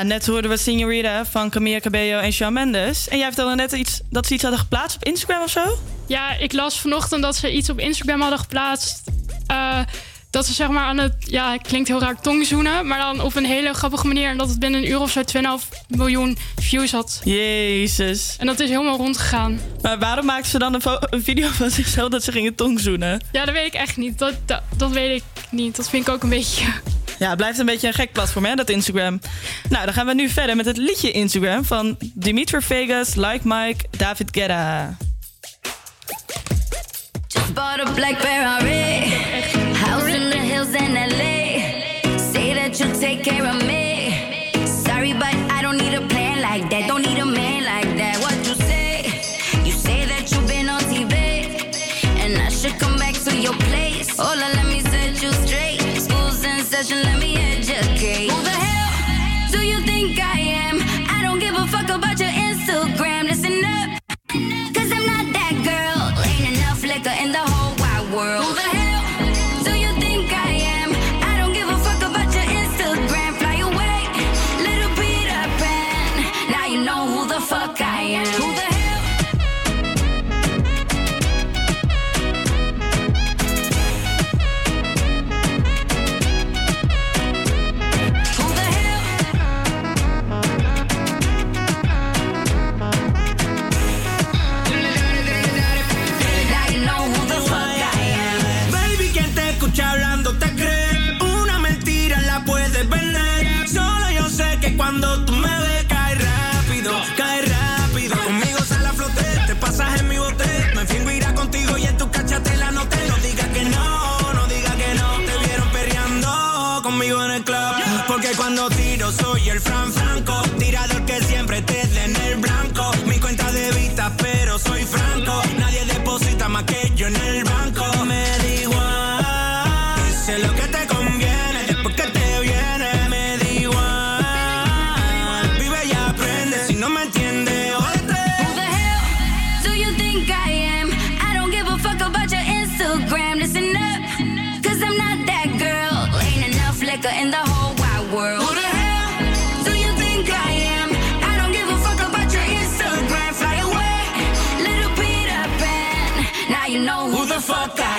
[SPEAKER 8] Eh, net hoorden we Signorita van Camille Cabello en Shawn Mendes. En jij vertelde net iets, dat ze iets hadden geplaatst op Instagram of zo?
[SPEAKER 6] Ja, ik las vanochtend dat ze iets op Instagram hadden geplaatst. Eh, dat ze zeg maar aan het, ja, het klinkt heel raar, tongzoenen. Maar dan op een hele grappige manier. En dat het binnen een uur of zo 2,5 miljoen views had.
[SPEAKER 8] Jezus.
[SPEAKER 6] En dat is helemaal rondgegaan.
[SPEAKER 8] Maar waarom maakten ze dan een, video van zichzelf dat ze gingen tongzoenen?
[SPEAKER 6] Ja, dat weet ik echt niet. Dat, dat weet ik niet. Dat vind ik ook een beetje
[SPEAKER 8] Ja, het blijft een beetje een gek platform, hè, dat Instagram. Nou, dan gaan we nu verder met het liedje Instagram van Dimitri Vegas, Like Mike, David Guetta.
[SPEAKER 25] Just bought a house in the hills in LA. Say that take the fuck I am. Who the hell?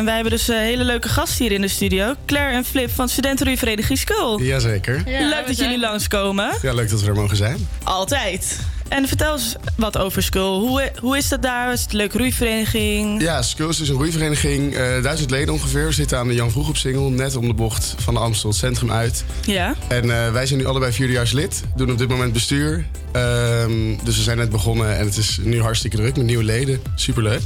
[SPEAKER 8] En wij hebben dus een hele leuke gasten hier in de studio. Claire en Flip van Studentenruurvereniging Skull.
[SPEAKER 26] Jazeker.
[SPEAKER 8] leuk dat jullie langskomen.
[SPEAKER 26] Ja, leuk dat we er mogen zijn.
[SPEAKER 8] Altijd. En vertel eens wat over Skull. Hoe, hoe is dat daar? Is het een leuke roeivereniging?
[SPEAKER 26] Ja, Skulls is dus een roeivereniging. eh duizend leden ongeveer. We zitten aan de Jan Vroeg op Singel. Net om de bocht van de Amstel het centrum uit.
[SPEAKER 8] Ja.
[SPEAKER 26] En eh, wij zijn nu allebei vierdejaars lid. Doen op dit moment bestuur. Ehm, dus we zijn net begonnen en het is nu hartstikke druk met nieuwe leden. Superleuk.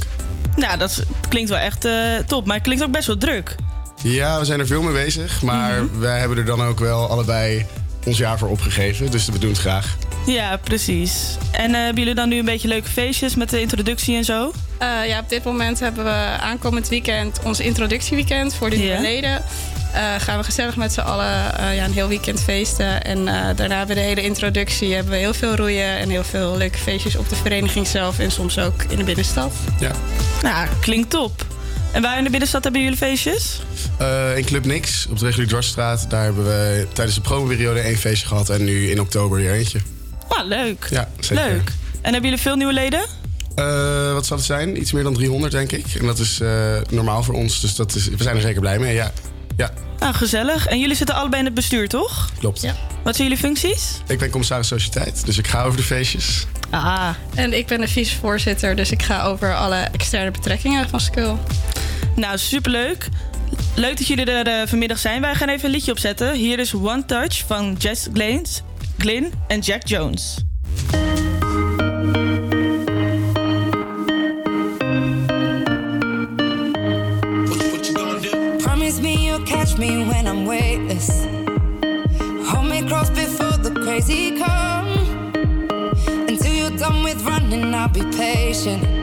[SPEAKER 8] Nou, dat klinkt wel echt eh, top. Maar het klinkt ook best wel druk.
[SPEAKER 26] Ja, we zijn er veel mee bezig. Maar wij hebben er dan ook wel allebei ons jaar voor opgegeven. Dus we doen het graag.
[SPEAKER 8] Ja, precies. En eh, hebben jullie dan nu een beetje leuke feestjes met de introductie en zo?
[SPEAKER 27] Eh, ja, op dit moment hebben we aankomend weekend ons introductieweekend voor de nieuwe leden. Eh, gaan we gezellig met z'n allen eh, ja, een heel weekend feesten. En eh, daarna bij de hele introductie hebben we heel veel roeien en heel veel leuke feestjes op de vereniging zelf en soms ook in de binnenstad.
[SPEAKER 26] Ja.
[SPEAKER 8] Nou, klinkt top. En waar in de binnenstad hebben jullie feestjes?
[SPEAKER 26] Eh, in Club Nix op de reguliere Dwarsstraat. Daar hebben we tijdens de promoperiode één feestje gehad. En nu in oktober weer eentje.
[SPEAKER 8] Ah, leuk.
[SPEAKER 26] Ja, zeker.
[SPEAKER 8] Leuk. En hebben jullie veel nieuwe leden?
[SPEAKER 26] Eh, wat zal het zijn? Iets meer dan 300, denk ik. En dat is eh, normaal voor ons. Dus dat is, we zijn er zeker blij mee, ja. Ja,
[SPEAKER 8] Ah, gezellig. En jullie zitten allebei in het bestuur, toch?
[SPEAKER 26] klopt.
[SPEAKER 8] Wat zijn jullie functies?
[SPEAKER 26] Ik ben commissaris sociëteit, dus ik ga over de feestjes.
[SPEAKER 8] Ah.
[SPEAKER 27] En ik ben de vicevoorzitter, dus ik ga over alle externe betrekkingen van Skull.
[SPEAKER 8] Nou, superleuk. Leuk dat jullie er eh, vanmiddag zijn. Wij gaan even een liedje opzetten. Hier is One Touch van Jess Glynn, Glyn en Jack Jones.
[SPEAKER 19] Me when I'm weightless. Hold me close before the crazy come. Until you're done with running, I'll be patient.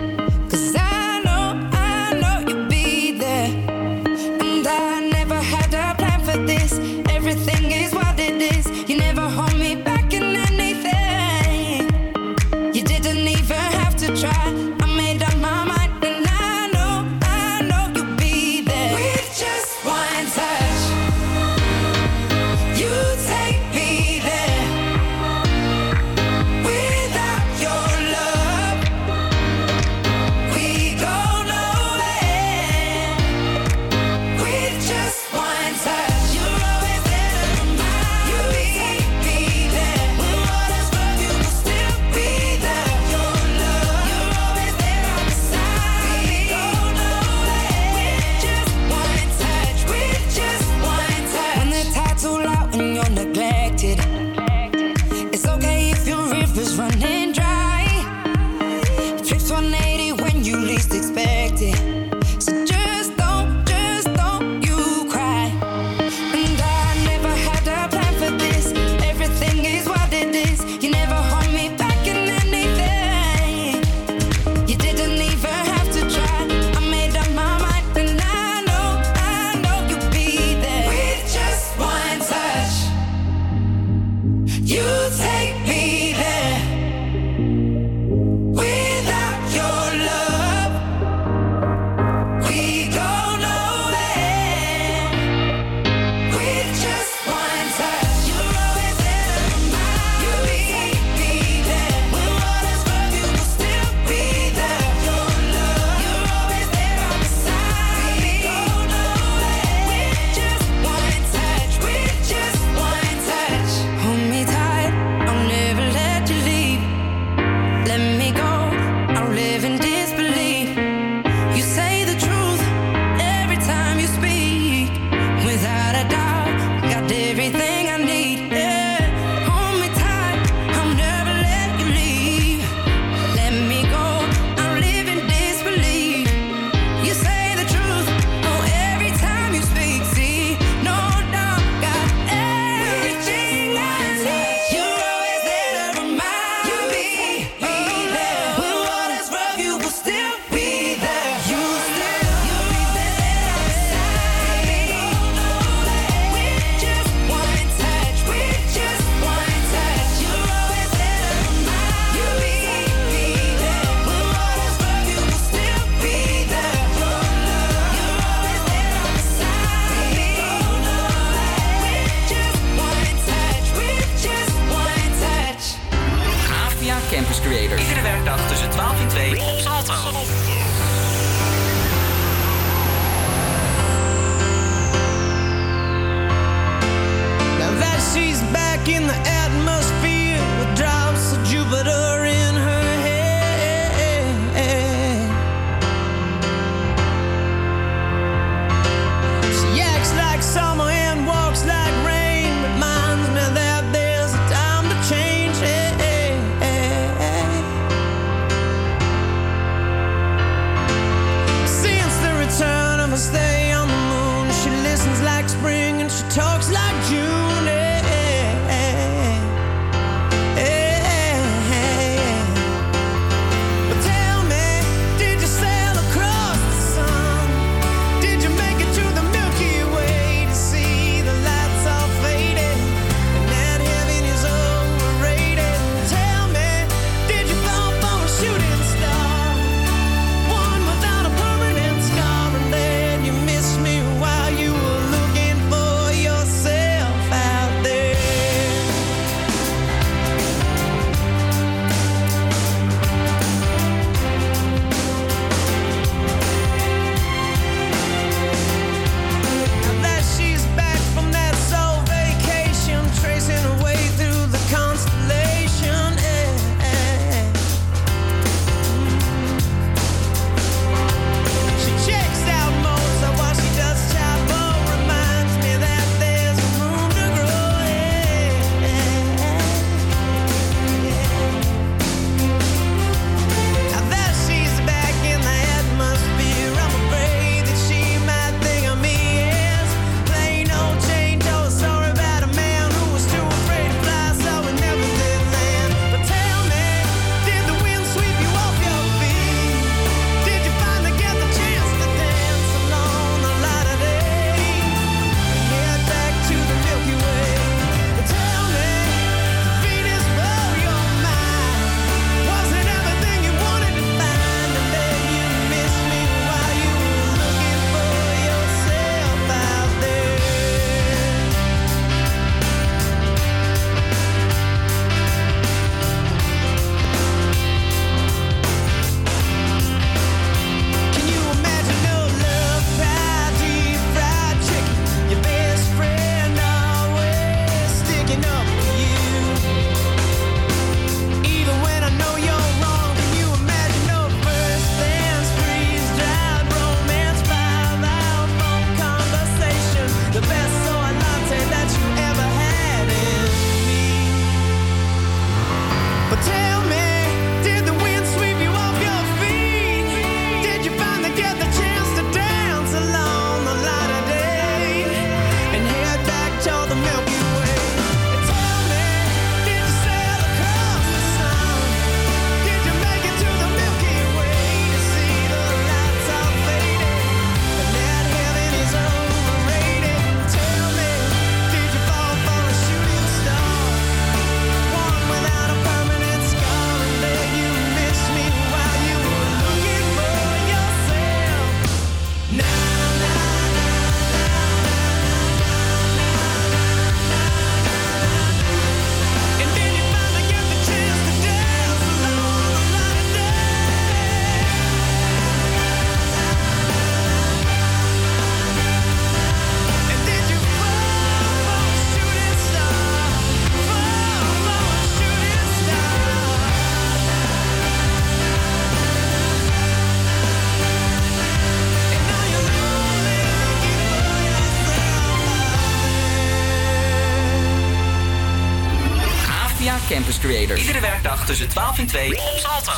[SPEAKER 24] Iedere werkdag tussen 12 en 2 op Salto.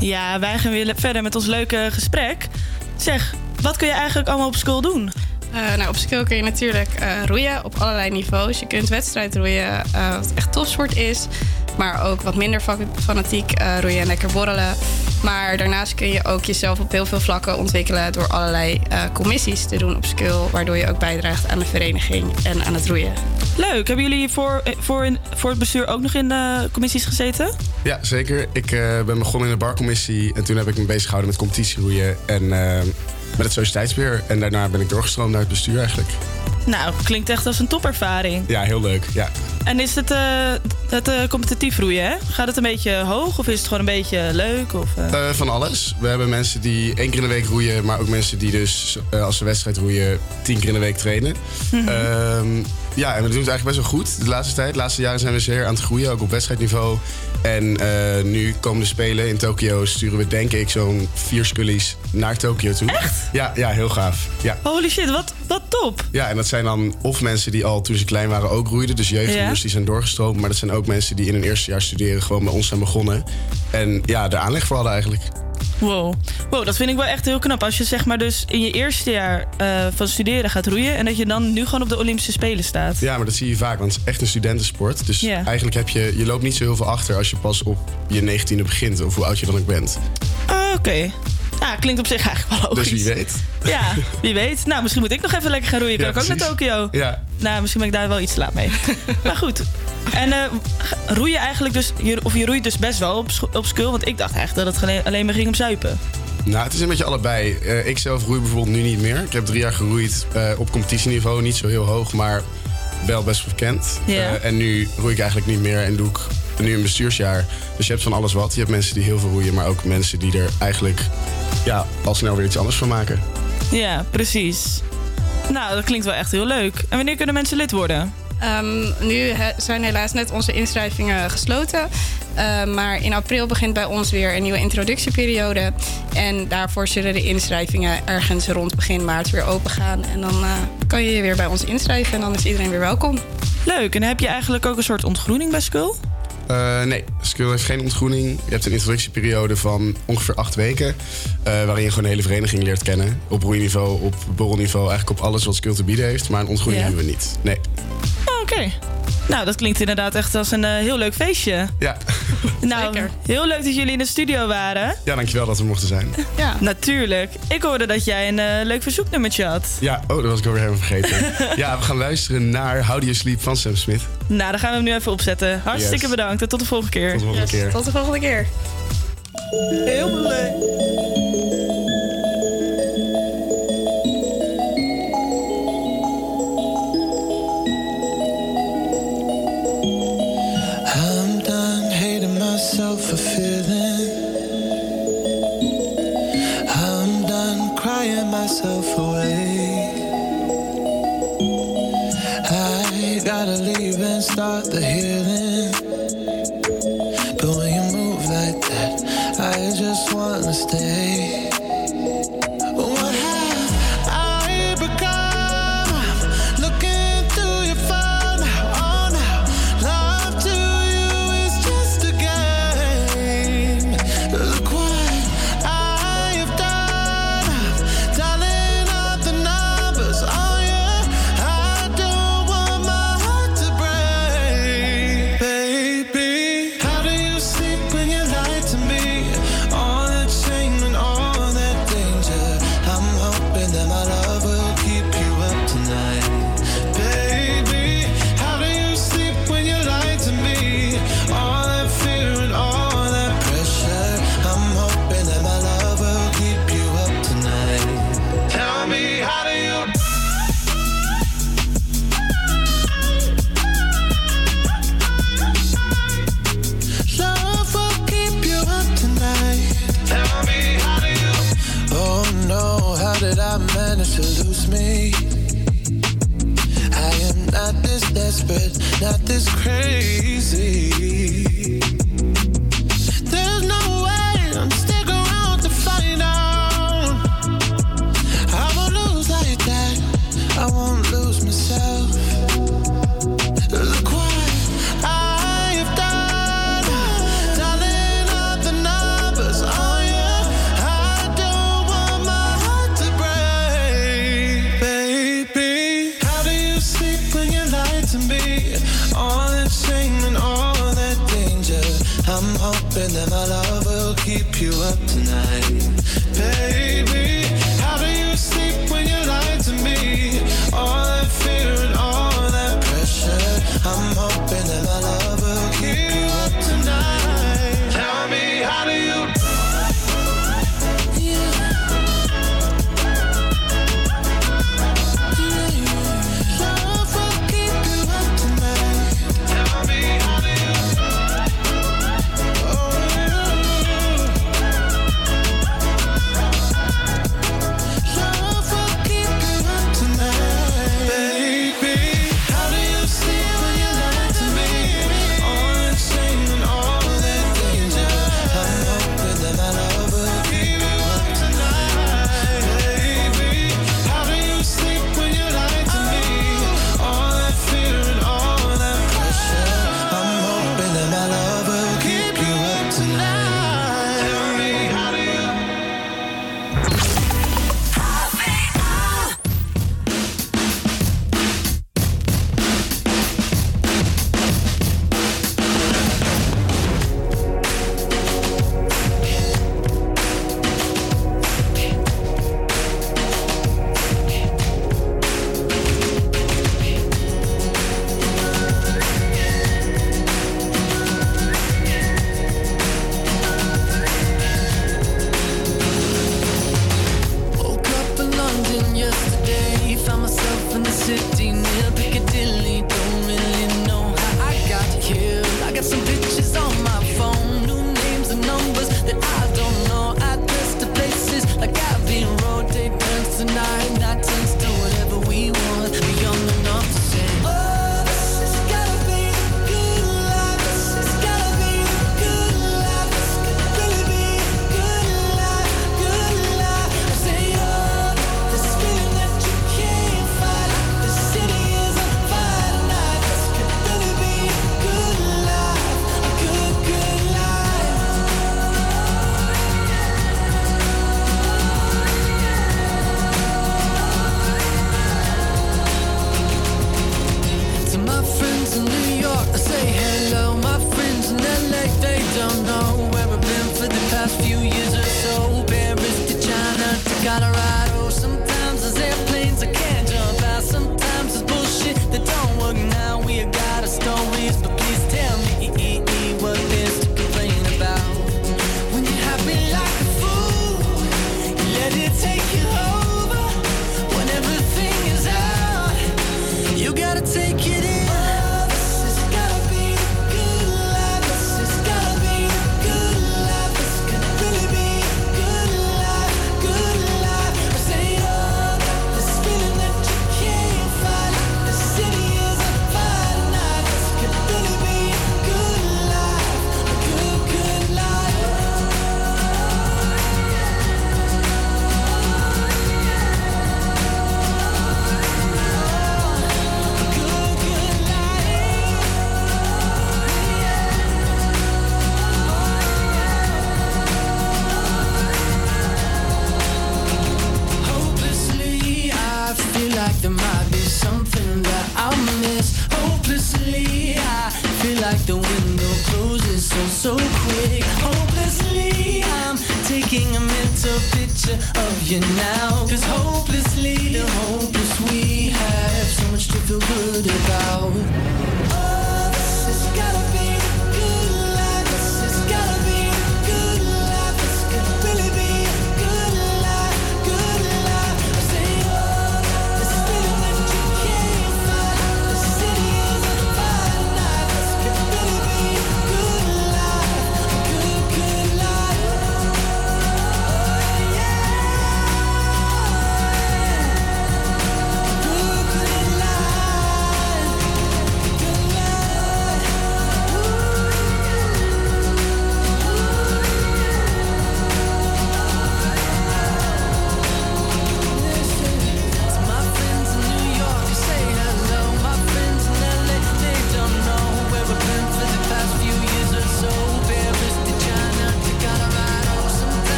[SPEAKER 8] Ja, wij gaan weer verder met ons leuke gesprek. Zeg, wat kun je eigenlijk allemaal op school doen?
[SPEAKER 27] Eh, nou, op school kun je natuurlijk eh, roeien op allerlei niveaus. Je kunt wedstrijd roeien, eh, wat echt topsport is. Maar ook wat minder fanatiek roeien en lekker borrelen. Maar daarnaast kun je ook jezelf op heel veel vlakken ontwikkelen door allerlei eh, commissies te doen op skill, waardoor je ook bijdraagt aan de vereniging en aan het roeien.
[SPEAKER 8] Leuk. Hebben jullie voor, eh, voor, voor het bestuur ook nog in de commissies gezeten?
[SPEAKER 26] Ja, zeker. Ik eh, ben begonnen in de barcommissie en toen heb ik me bezig gehouden met competitieroeien en met het sociëteitsbeheer. En daarna ben ik doorgestroomd naar het bestuur eigenlijk.
[SPEAKER 8] Nou, klinkt echt als een topervaring.
[SPEAKER 26] Ja, heel leuk. Ja.
[SPEAKER 8] En is het, uh, het eh, competitief roeien, hè? Gaat het een beetje hoog of is het gewoon een beetje leuk? Of,
[SPEAKER 26] uh... van alles. We hebben mensen die één keer in de week roeien, maar ook mensen die dus als ze wedstrijd roeien tien keer in de week trainen.
[SPEAKER 8] Mhm.
[SPEAKER 26] Ehm, ja, en we doen het eigenlijk best wel goed de laatste tijd. De laatste jaren zijn we zeer aan het groeien, ook op wedstrijdniveau. En eh, nu komen de Spelen in Tokio, sturen we denk ik zo'n vier scullies naar Tokio toe. Echt? Ja, ja heel gaaf. Ja.
[SPEAKER 8] Holy shit, wat, wat top.
[SPEAKER 26] Ja, en dat zijn dan of mensen die al toen ze klein waren ook roeiden. Dus jeugdroeiers
[SPEAKER 8] Ja.
[SPEAKER 26] die zijn doorgestroomd. Maar dat zijn ook mensen die in hun eerste jaar studeren gewoon bij ons zijn begonnen. En ja, de aanleg voor hadden eigenlijk.
[SPEAKER 8] Wow. wow, dat vind ik wel echt heel knap. Als je zeg maar dus in je eerste jaar eh, van studeren gaat roeien... en dat je dan nu gewoon op de Olympische Spelen staat.
[SPEAKER 26] Ja, maar dat zie je vaak, want het is echt een studentensport. Dus eigenlijk heb je, je loopt niet zo heel veel achter als je pas op je negentiende begint. Of hoe oud je dan ook bent.
[SPEAKER 8] Ah, Oké. Ja, klinkt op zich eigenlijk wel logisch.
[SPEAKER 26] Dus wie weet.
[SPEAKER 8] Ja, wie weet. Nou, misschien moet ik nog even lekker gaan roeien. Kan
[SPEAKER 26] Ja,
[SPEAKER 8] ik ook naar. Tokio?
[SPEAKER 26] Ja.
[SPEAKER 8] Nou, misschien ben ik daar wel iets te laat mee. maar goed. En eh roei je eigenlijk dus... Of je roeit dus best wel op, op skul. Want ik dacht eigenlijk dat het alleen maar ging om zuipen.
[SPEAKER 26] Nou, het is een beetje allebei. Eh, ik zelf roei bijvoorbeeld nu niet meer. Ik heb drie jaar geroeid eh, op competitieniveau. Niet zo heel hoog, maar wel best bekend. Eh, en nu roei ik eigenlijk niet meer en doe ik nu een bestuursjaar. Dus je hebt van alles wat. Je hebt mensen die heel veel roeien, maar ook mensen die er eigenlijk ja, al snel weer iets anders van maken.
[SPEAKER 8] Ja, precies. Nou, dat klinkt wel echt heel leuk. En wanneer kunnen mensen lid worden?
[SPEAKER 27] Ehm, nu zijn helaas net onze inschrijvingen gesloten. Eh, maar in april begint bij ons weer een nieuwe introductieperiode. En daarvoor zullen de inschrijvingen ergens rond begin maart weer open gaan. En dan eh, kan je je weer bij ons inschrijven en dan is iedereen weer welkom.
[SPEAKER 8] Leuk. En heb je eigenlijk ook een soort ontgroening bij Skull?
[SPEAKER 26] Eh, nee, Skill heeft geen ontgroening. Je hebt een introductieperiode van ongeveer acht weken. eh, waarin je gewoon de hele vereniging leert kennen. Op roeiniveau, op borrelniveau, eigenlijk op alles wat Skill te bieden heeft. Maar een ontgroening hebben we niet. Nee.
[SPEAKER 8] Oké. Nou, dat klinkt inderdaad echt als een eh, heel leuk feestje.
[SPEAKER 26] Ja.
[SPEAKER 8] Nou, heel leuk dat jullie in de studio waren.
[SPEAKER 26] ja, dankjewel dat we mochten zijn.
[SPEAKER 8] Ja. Natuurlijk. Ik hoorde dat jij een eh, leuk verzoeknummertje had.
[SPEAKER 26] Ja, oh, dat was ik alweer helemaal vergeten. ja, we gaan luisteren naar How Do You Sleep van Sam Smith.
[SPEAKER 8] Nou, dan gaan we hem nu even opzetten. Hartstikke
[SPEAKER 26] Yes.
[SPEAKER 8] bedankt en tot de volgende keer.
[SPEAKER 26] Tot de volgende keer.
[SPEAKER 27] Tot de volgende keer.
[SPEAKER 8] Heel leuk.
[SPEAKER 23] Start the healing. But when you move like that, I just wanna stay.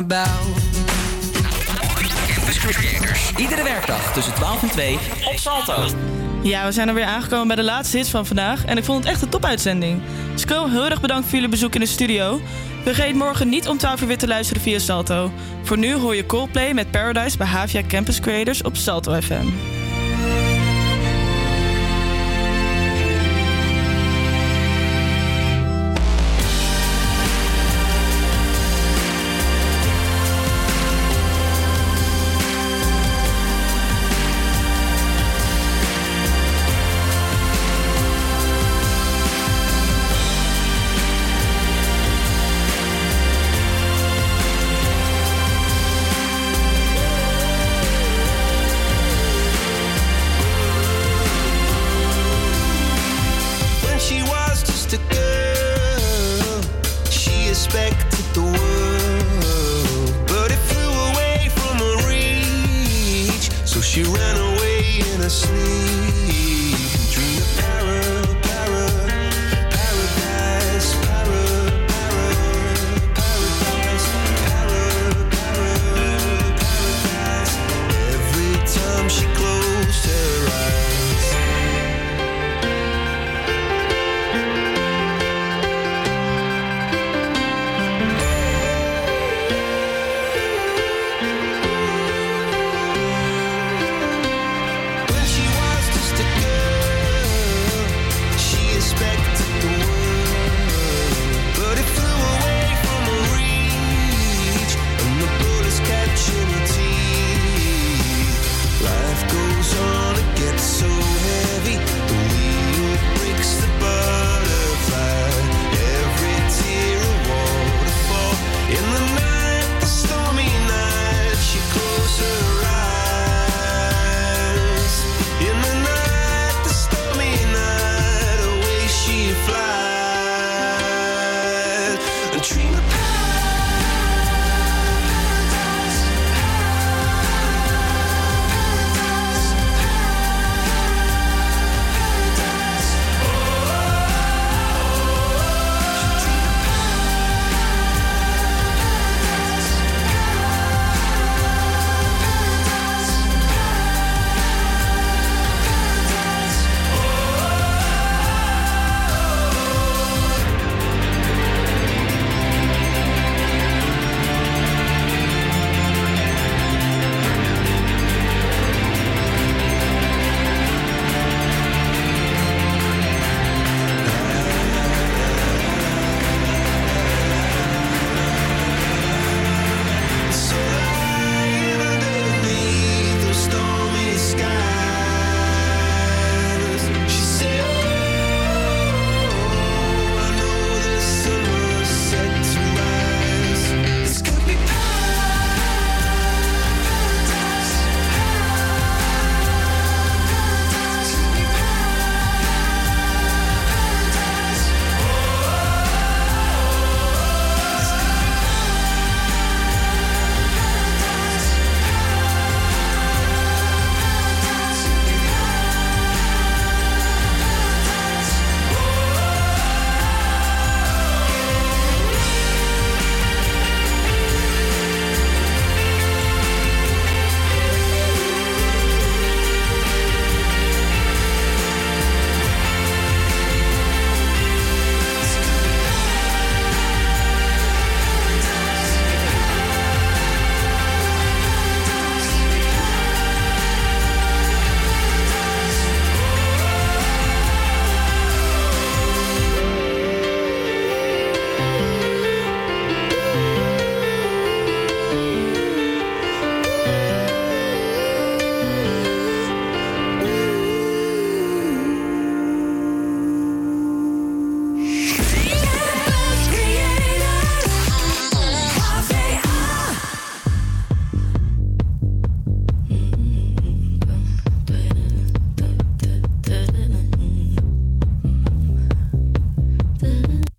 [SPEAKER 13] about.
[SPEAKER 24] Iedere werkdag tussen 12 en 2 op Salto.
[SPEAKER 8] Ja, we zijn er weer aangekomen bij de laatste hit van vandaag. En ik vond het echt een topuitzending. Dus sko, heel erg bedankt voor jullie bezoek in de studio. Vergeet morgen niet om 12 uur weer te luisteren via Salto. Voor nu hoor je Coldplay met Paradise bij Havia Campus Creators op Salto FM.
[SPEAKER 23] expected the world. But it flew away from her reach, so she ran away in her sleep.